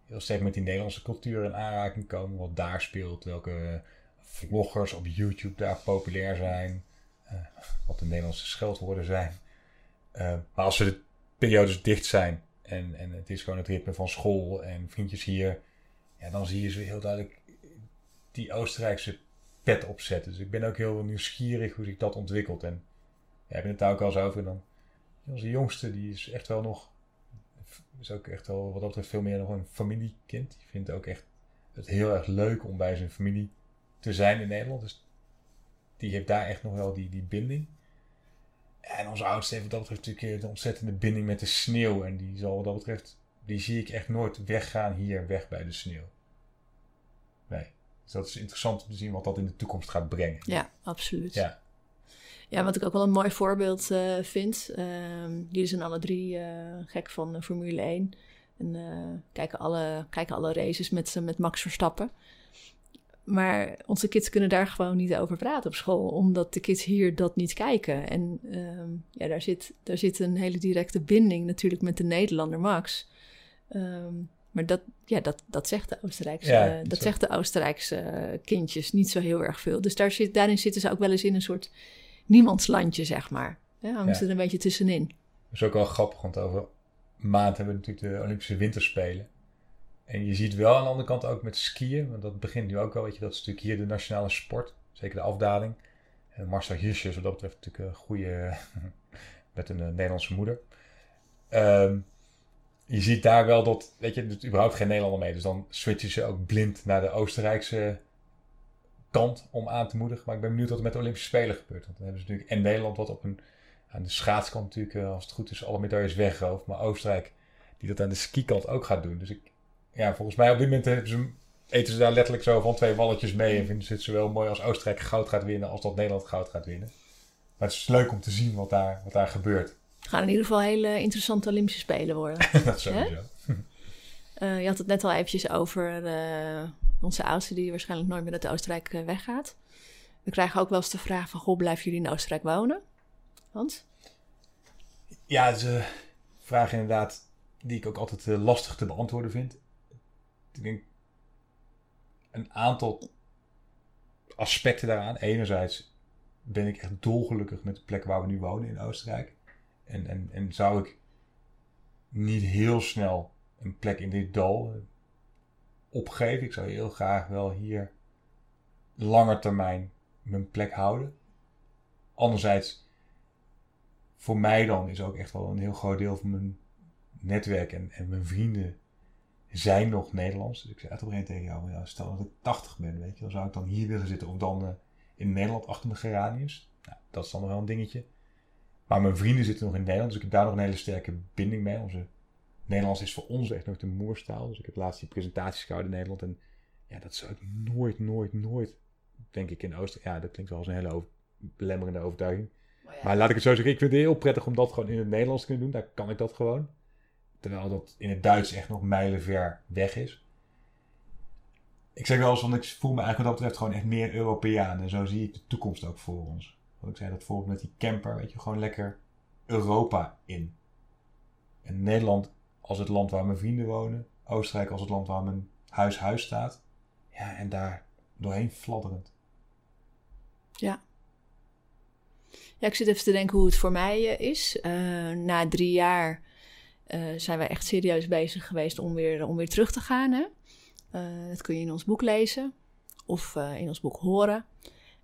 heel sterk met die Nederlandse cultuur in aanraking komen, wat daar speelt, welke vloggers op YouTube daar populair zijn. Eh, wat de Nederlandse scheldwoorden zijn. Eh, maar als de periodes dicht zijn en, en het is gewoon het ritme van school en vriendjes hier, ja, dan zie je ze heel duidelijk die Oostenrijkse pet opzetten. Dus ik ben ook heel nieuwsgierig hoe zich dat ontwikkelt. En ja, je het daar ook al eens over dan? Onze jongste, die is echt wel nog, is ook echt wel wat dat betreft veel meer nog een familiekind. Die vindt ook echt het heel erg leuk om bij zijn familie te zijn in Nederland. Dus die heeft daar echt nog wel die, die binding. En onze oudste heeft dat betreft natuurlijk de ontzettende binding met de sneeuw. En die zal wat dat betreft, die zie ik echt nooit weggaan hier, weg bij de sneeuw. Nee. Dus dat is interessant om te zien wat dat in de toekomst gaat brengen. Ja, absoluut. Ja. Ja, wat ik ook wel een mooi voorbeeld uh, vind. Uh, jullie zijn alle drie uh, gek van Formule 1. En eh, kijken, alle, kijken alle races met, met Max Verstappen. Maar onze kids kunnen daar gewoon niet over praten op school, omdat de kids hier dat niet kijken. En ehm, ja, daar zit, daar zit een hele directe binding natuurlijk met de Nederlander Max. Um, maar dat, ja, dat, dat zegt de Oostenrijkse, Ja, dat zo. zegt de Oostenrijkse kindjes niet zo heel erg veel. Dus daar zit, daarin zitten ze ook wel eens in een soort niemandslandje, zeg maar. Ja, hangen ze Ja. er een beetje tussenin. Dat is ook wel grappig, want over maand hebben we natuurlijk de Olympische Winterspelen. En je ziet wel aan de andere kant ook met skiën, want dat begint nu ook wel, weet je, dat is natuurlijk hier de nationale sport. Zeker de afdaling. En Marcel Hirscher is wat dat betreft natuurlijk een goede, met een eh, Nederlandse moeder. Ehm, je ziet daar wel dat, weet je, er überhaupt geen Nederlander mee. Dus dan switchen ze ook blind naar de Oostenrijkse kant om aan te moedigen. Maar ik ben benieuwd wat er met de Olympische Spelen gebeurt. Want dan hebben ze natuurlijk en Nederland wat op een, aan de schaatskant natuurlijk, eh, als het goed is, alle medailles wegrooft. Maar Oostenrijk die dat aan de skikant ook gaat doen. Dus ik, ja, volgens mij op dit moment ze, eten ze daar letterlijk zo van twee walletjes mee. En vinden ze het zowel mooi als Oostenrijk goud gaat winnen als dat Nederland goud gaat winnen. Maar het is leuk om te zien wat daar, wat daar gebeurt. Het gaan in ieder geval hele interessante Olympische Spelen worden. dat sowieso. Eh, je had het net al eventjes over eh, onze oudste die waarschijnlijk nooit meer uit Oostenrijk eh, weggaat. We krijgen ook wel eens de vraag van, goh, blijven jullie in Oostenrijk wonen? Hans? Ja, dat is een vraag inderdaad die ik ook altijd lastig te beantwoorden vind. Ik denk een aantal aspecten daaraan. Enerzijds ben ik echt dolgelukkig met de plek waar we nu wonen in Oostenrijk. En, en, en zou ik niet heel snel een plek in dit dal opgeven. Ik zou heel graag wel hier langer termijn mijn plek houden. Anderzijds voor mij dan is ook echt wel een heel groot deel van mijn netwerk en, en mijn vrienden zijn nog Nederlands. Dus ik zei een tegen jou, ja, stel dat ik 80 ben, weet je, dan zou ik dan hier willen zitten of dan eh, in Nederland achter mijn geraniums. Nou, dat is dan nog wel een dingetje. Maar mijn vrienden zitten nog in Nederland, dus ik heb daar nog een hele sterke binding mee. Onze Nederlands is voor ons echt nog de moerstaal. Dus ik heb laatst die presentaties gehouden in Nederland en ja, dat zou ik nooit, nooit, nooit, denk ik in Oostenrijk. Ja, dat klinkt wel als een hele over- belemmerende overtuiging. Maar laat ik het zo zeggen, ik vind het heel prettig om dat gewoon in het Nederlands te kunnen doen. Daar kan ik dat gewoon. Terwijl dat in het Duits echt nog mijlenver weg is. Ik zeg wel eens, want ik voel me eigenlijk wat dat betreft gewoon echt meer Europeaan. En zo zie ik de toekomst ook voor ons. Wat ik zei, dat bijvoorbeeld met die camper, weet je, gewoon lekker Europa in. En Nederland als het land waar mijn vrienden wonen. Oostenrijk als het land waar mijn huis huis staat. Ja, en daar doorheen fladderend. Ja, ik zit even te denken hoe het voor mij eh, is. Eh, na drie jaar eh, zijn wij echt serieus bezig geweest om weer, om weer terug te gaan. Hè? Eh, dat kun je in ons boek lezen of eh, in ons boek horen.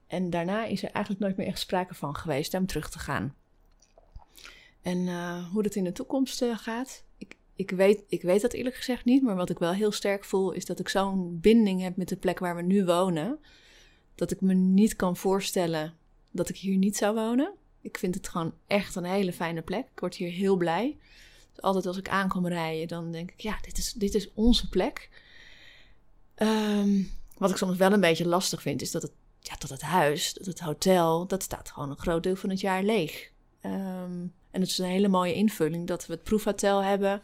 En daarna is er eigenlijk nooit meer echt sprake van geweest om terug te gaan. En hoe dat in de toekomst gaat, ik, ik, weet, ik weet dat eerlijk gezegd niet. Maar wat ik wel heel sterk voel, is dat ik zo'n binding heb met de plek waar we nu wonen. Dat ik me niet kan voorstellen dat ik hier niet zou wonen. Ik vind het gewoon echt een hele fijne plek. Ik word hier heel blij. Altijd als ik aankom rijden, dan denk ik, ja, dit is, dit is onze plek. Ehm, wat ik soms wel een beetje lastig vind, is dat het, ja, dat het huis, dat het hotel, dat staat gewoon een groot deel van het jaar leeg. Ehm, en het is een hele mooie invulling dat we het proefhotel hebben.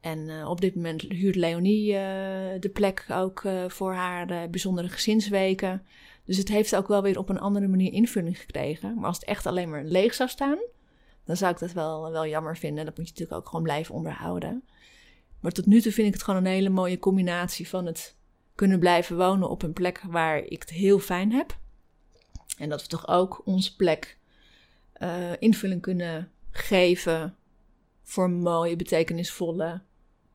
En eh, op dit moment huurt Leonie eh, de plek ook eh, voor haar bijzondere gezinsweken. Dus het heeft ook wel weer op een andere manier invulling gekregen. Maar als het echt alleen maar leeg zou staan, dan zou ik dat wel, wel jammer vinden. Dat moet je natuurlijk ook gewoon blijven onderhouden. Maar tot nu toe vind ik het gewoon een hele mooie combinatie van het kunnen blijven wonen op een plek waar ik het heel fijn heb. En dat we toch ook onze plek eh, invulling kunnen geven voor mooie, betekenisvolle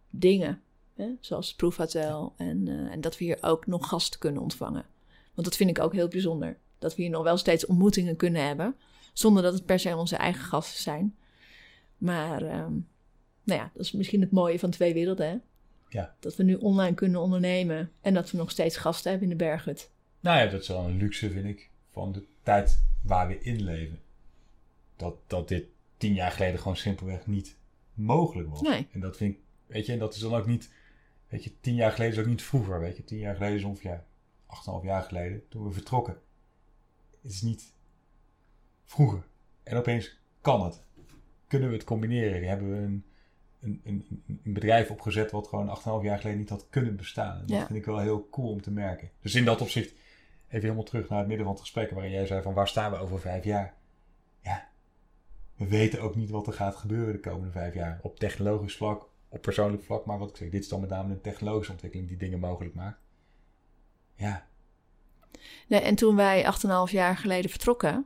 dingen. Hè? Zoals het proefhotel. En, eh, en dat we hier ook nog gasten kunnen ontvangen. Want dat vind ik ook heel bijzonder. Dat we hier nog wel steeds ontmoetingen kunnen hebben. Zonder dat het per se onze eigen gasten zijn. Maar ehm, nou ja, dat is misschien het mooie van twee werelden. Hè? Ja. Dat we nu online kunnen ondernemen en dat we nog steeds gasten hebben in de berghut. Nou ja, dat is wel een luxe, vind ik, van de tijd waar we in leven. Dat, dat dit tien jaar geleden gewoon simpelweg niet mogelijk was. Nee. En dat vind ik, weet je, en dat is dan ook niet, weet je, tien jaar geleden is ook niet vroeger, weet je. Tien jaar geleden is ongeveer, ja, acht en een half jaar geleden, toen we vertrokken. Het is niet vroeger. En opeens kan het. Kunnen we het combineren? Hebben we een, een, een, een bedrijf opgezet wat gewoon 8,5 jaar geleden niet had kunnen bestaan. En dat vind ik wel heel cool om te merken. Dus in dat opzicht, even helemaal terug naar het midden van het gesprek waarin jij zei van waar staan we over vijf jaar? Ja, we weten ook niet wat er gaat gebeuren de komende vijf jaar. Op technologisch vlak, op persoonlijk vlak. Maar wat ik zeg, dit is dan met name een technologische ontwikkeling die dingen mogelijk maakt. Ja, Nee, en toen wij 8,5 jaar geleden vertrokken,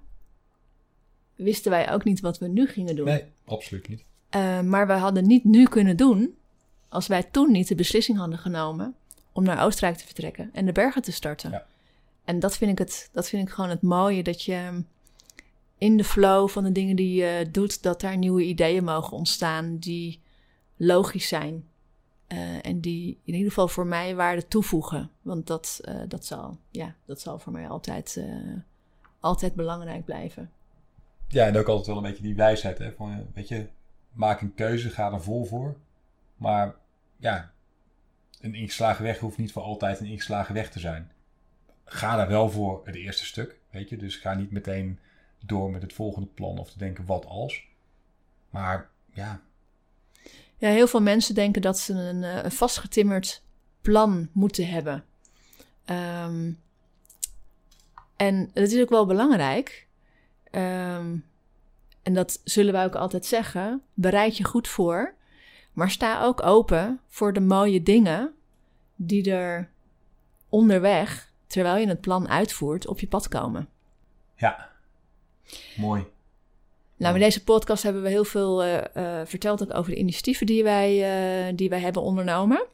wisten wij ook niet wat we nu gingen doen. nee, absoluut niet. Eh, maar we hadden niet nu kunnen doen als wij toen niet de beslissing hadden genomen om naar Oostenrijk te vertrekken en de bergen te starten. Ja. En dat vind, ik het, dat vind ik gewoon het mooie, dat je in de flow van de dingen die je doet, dat daar nieuwe ideeën mogen ontstaan die logisch zijn. eh, en die in ieder geval voor mij waarde toevoegen. Want dat, eh, dat, zal, ja, dat zal voor mij altijd, altijd belangrijk blijven. Ja, en ook altijd wel een beetje die wijsheid, hè, van, weet je, maak een keuze, ga er vol voor. Maar ja, een ingeslagen weg hoeft niet voor altijd een ingeslagen weg te zijn. Ga daar wel voor het eerste stuk, weet je. Dus ga niet meteen door met het volgende plan of te denken wat als. Maar ja, Ja, heel veel mensen denken dat ze een, eh, vastgetimmerd plan moeten hebben. Ehm, en dat is ook wel belangrijk. Ehm, en dat zullen wij ook altijd zeggen. Bereid je goed voor. Maar sta ook open voor de mooie dingen die er onderweg, terwijl je het plan uitvoert, op je pad komen. ja, mooi. Nou, in deze podcast hebben we heel veel eh, eh, verteld ook over de initiatieven die wij, eh, die wij hebben ondernomen.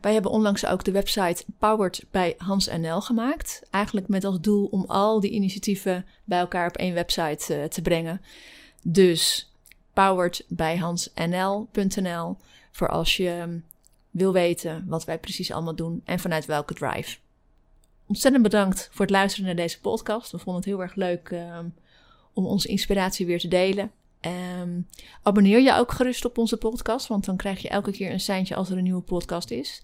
Wij hebben onlangs ook de website Powered bij Hans NL gemaakt. Eigenlijk met als doel om al die initiatieven bij elkaar op één website eh, te brengen. Dus powered bij hansnl.nl voor als je mm, wil weten wat wij precies allemaal doen en vanuit welke drive. Ontzettend bedankt voor het luisteren naar deze podcast. We vonden het heel erg leuk ehm, om onze inspiratie weer te delen. Ehm, abonneer je ook gerust op onze podcast, want dan krijg je elke keer een seintje als er een nieuwe podcast is.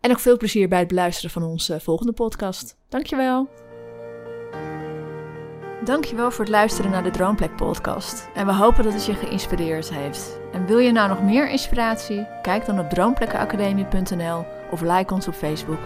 En nog veel plezier bij het beluisteren van onze volgende podcast. Dankjewel. Dankjewel voor het luisteren naar de Droomplek podcast. En we hopen dat het je geïnspireerd heeft. En wil je nou nog meer inspiratie? Kijk dan op droomplekkenacademie.nl of like ons op Facebook.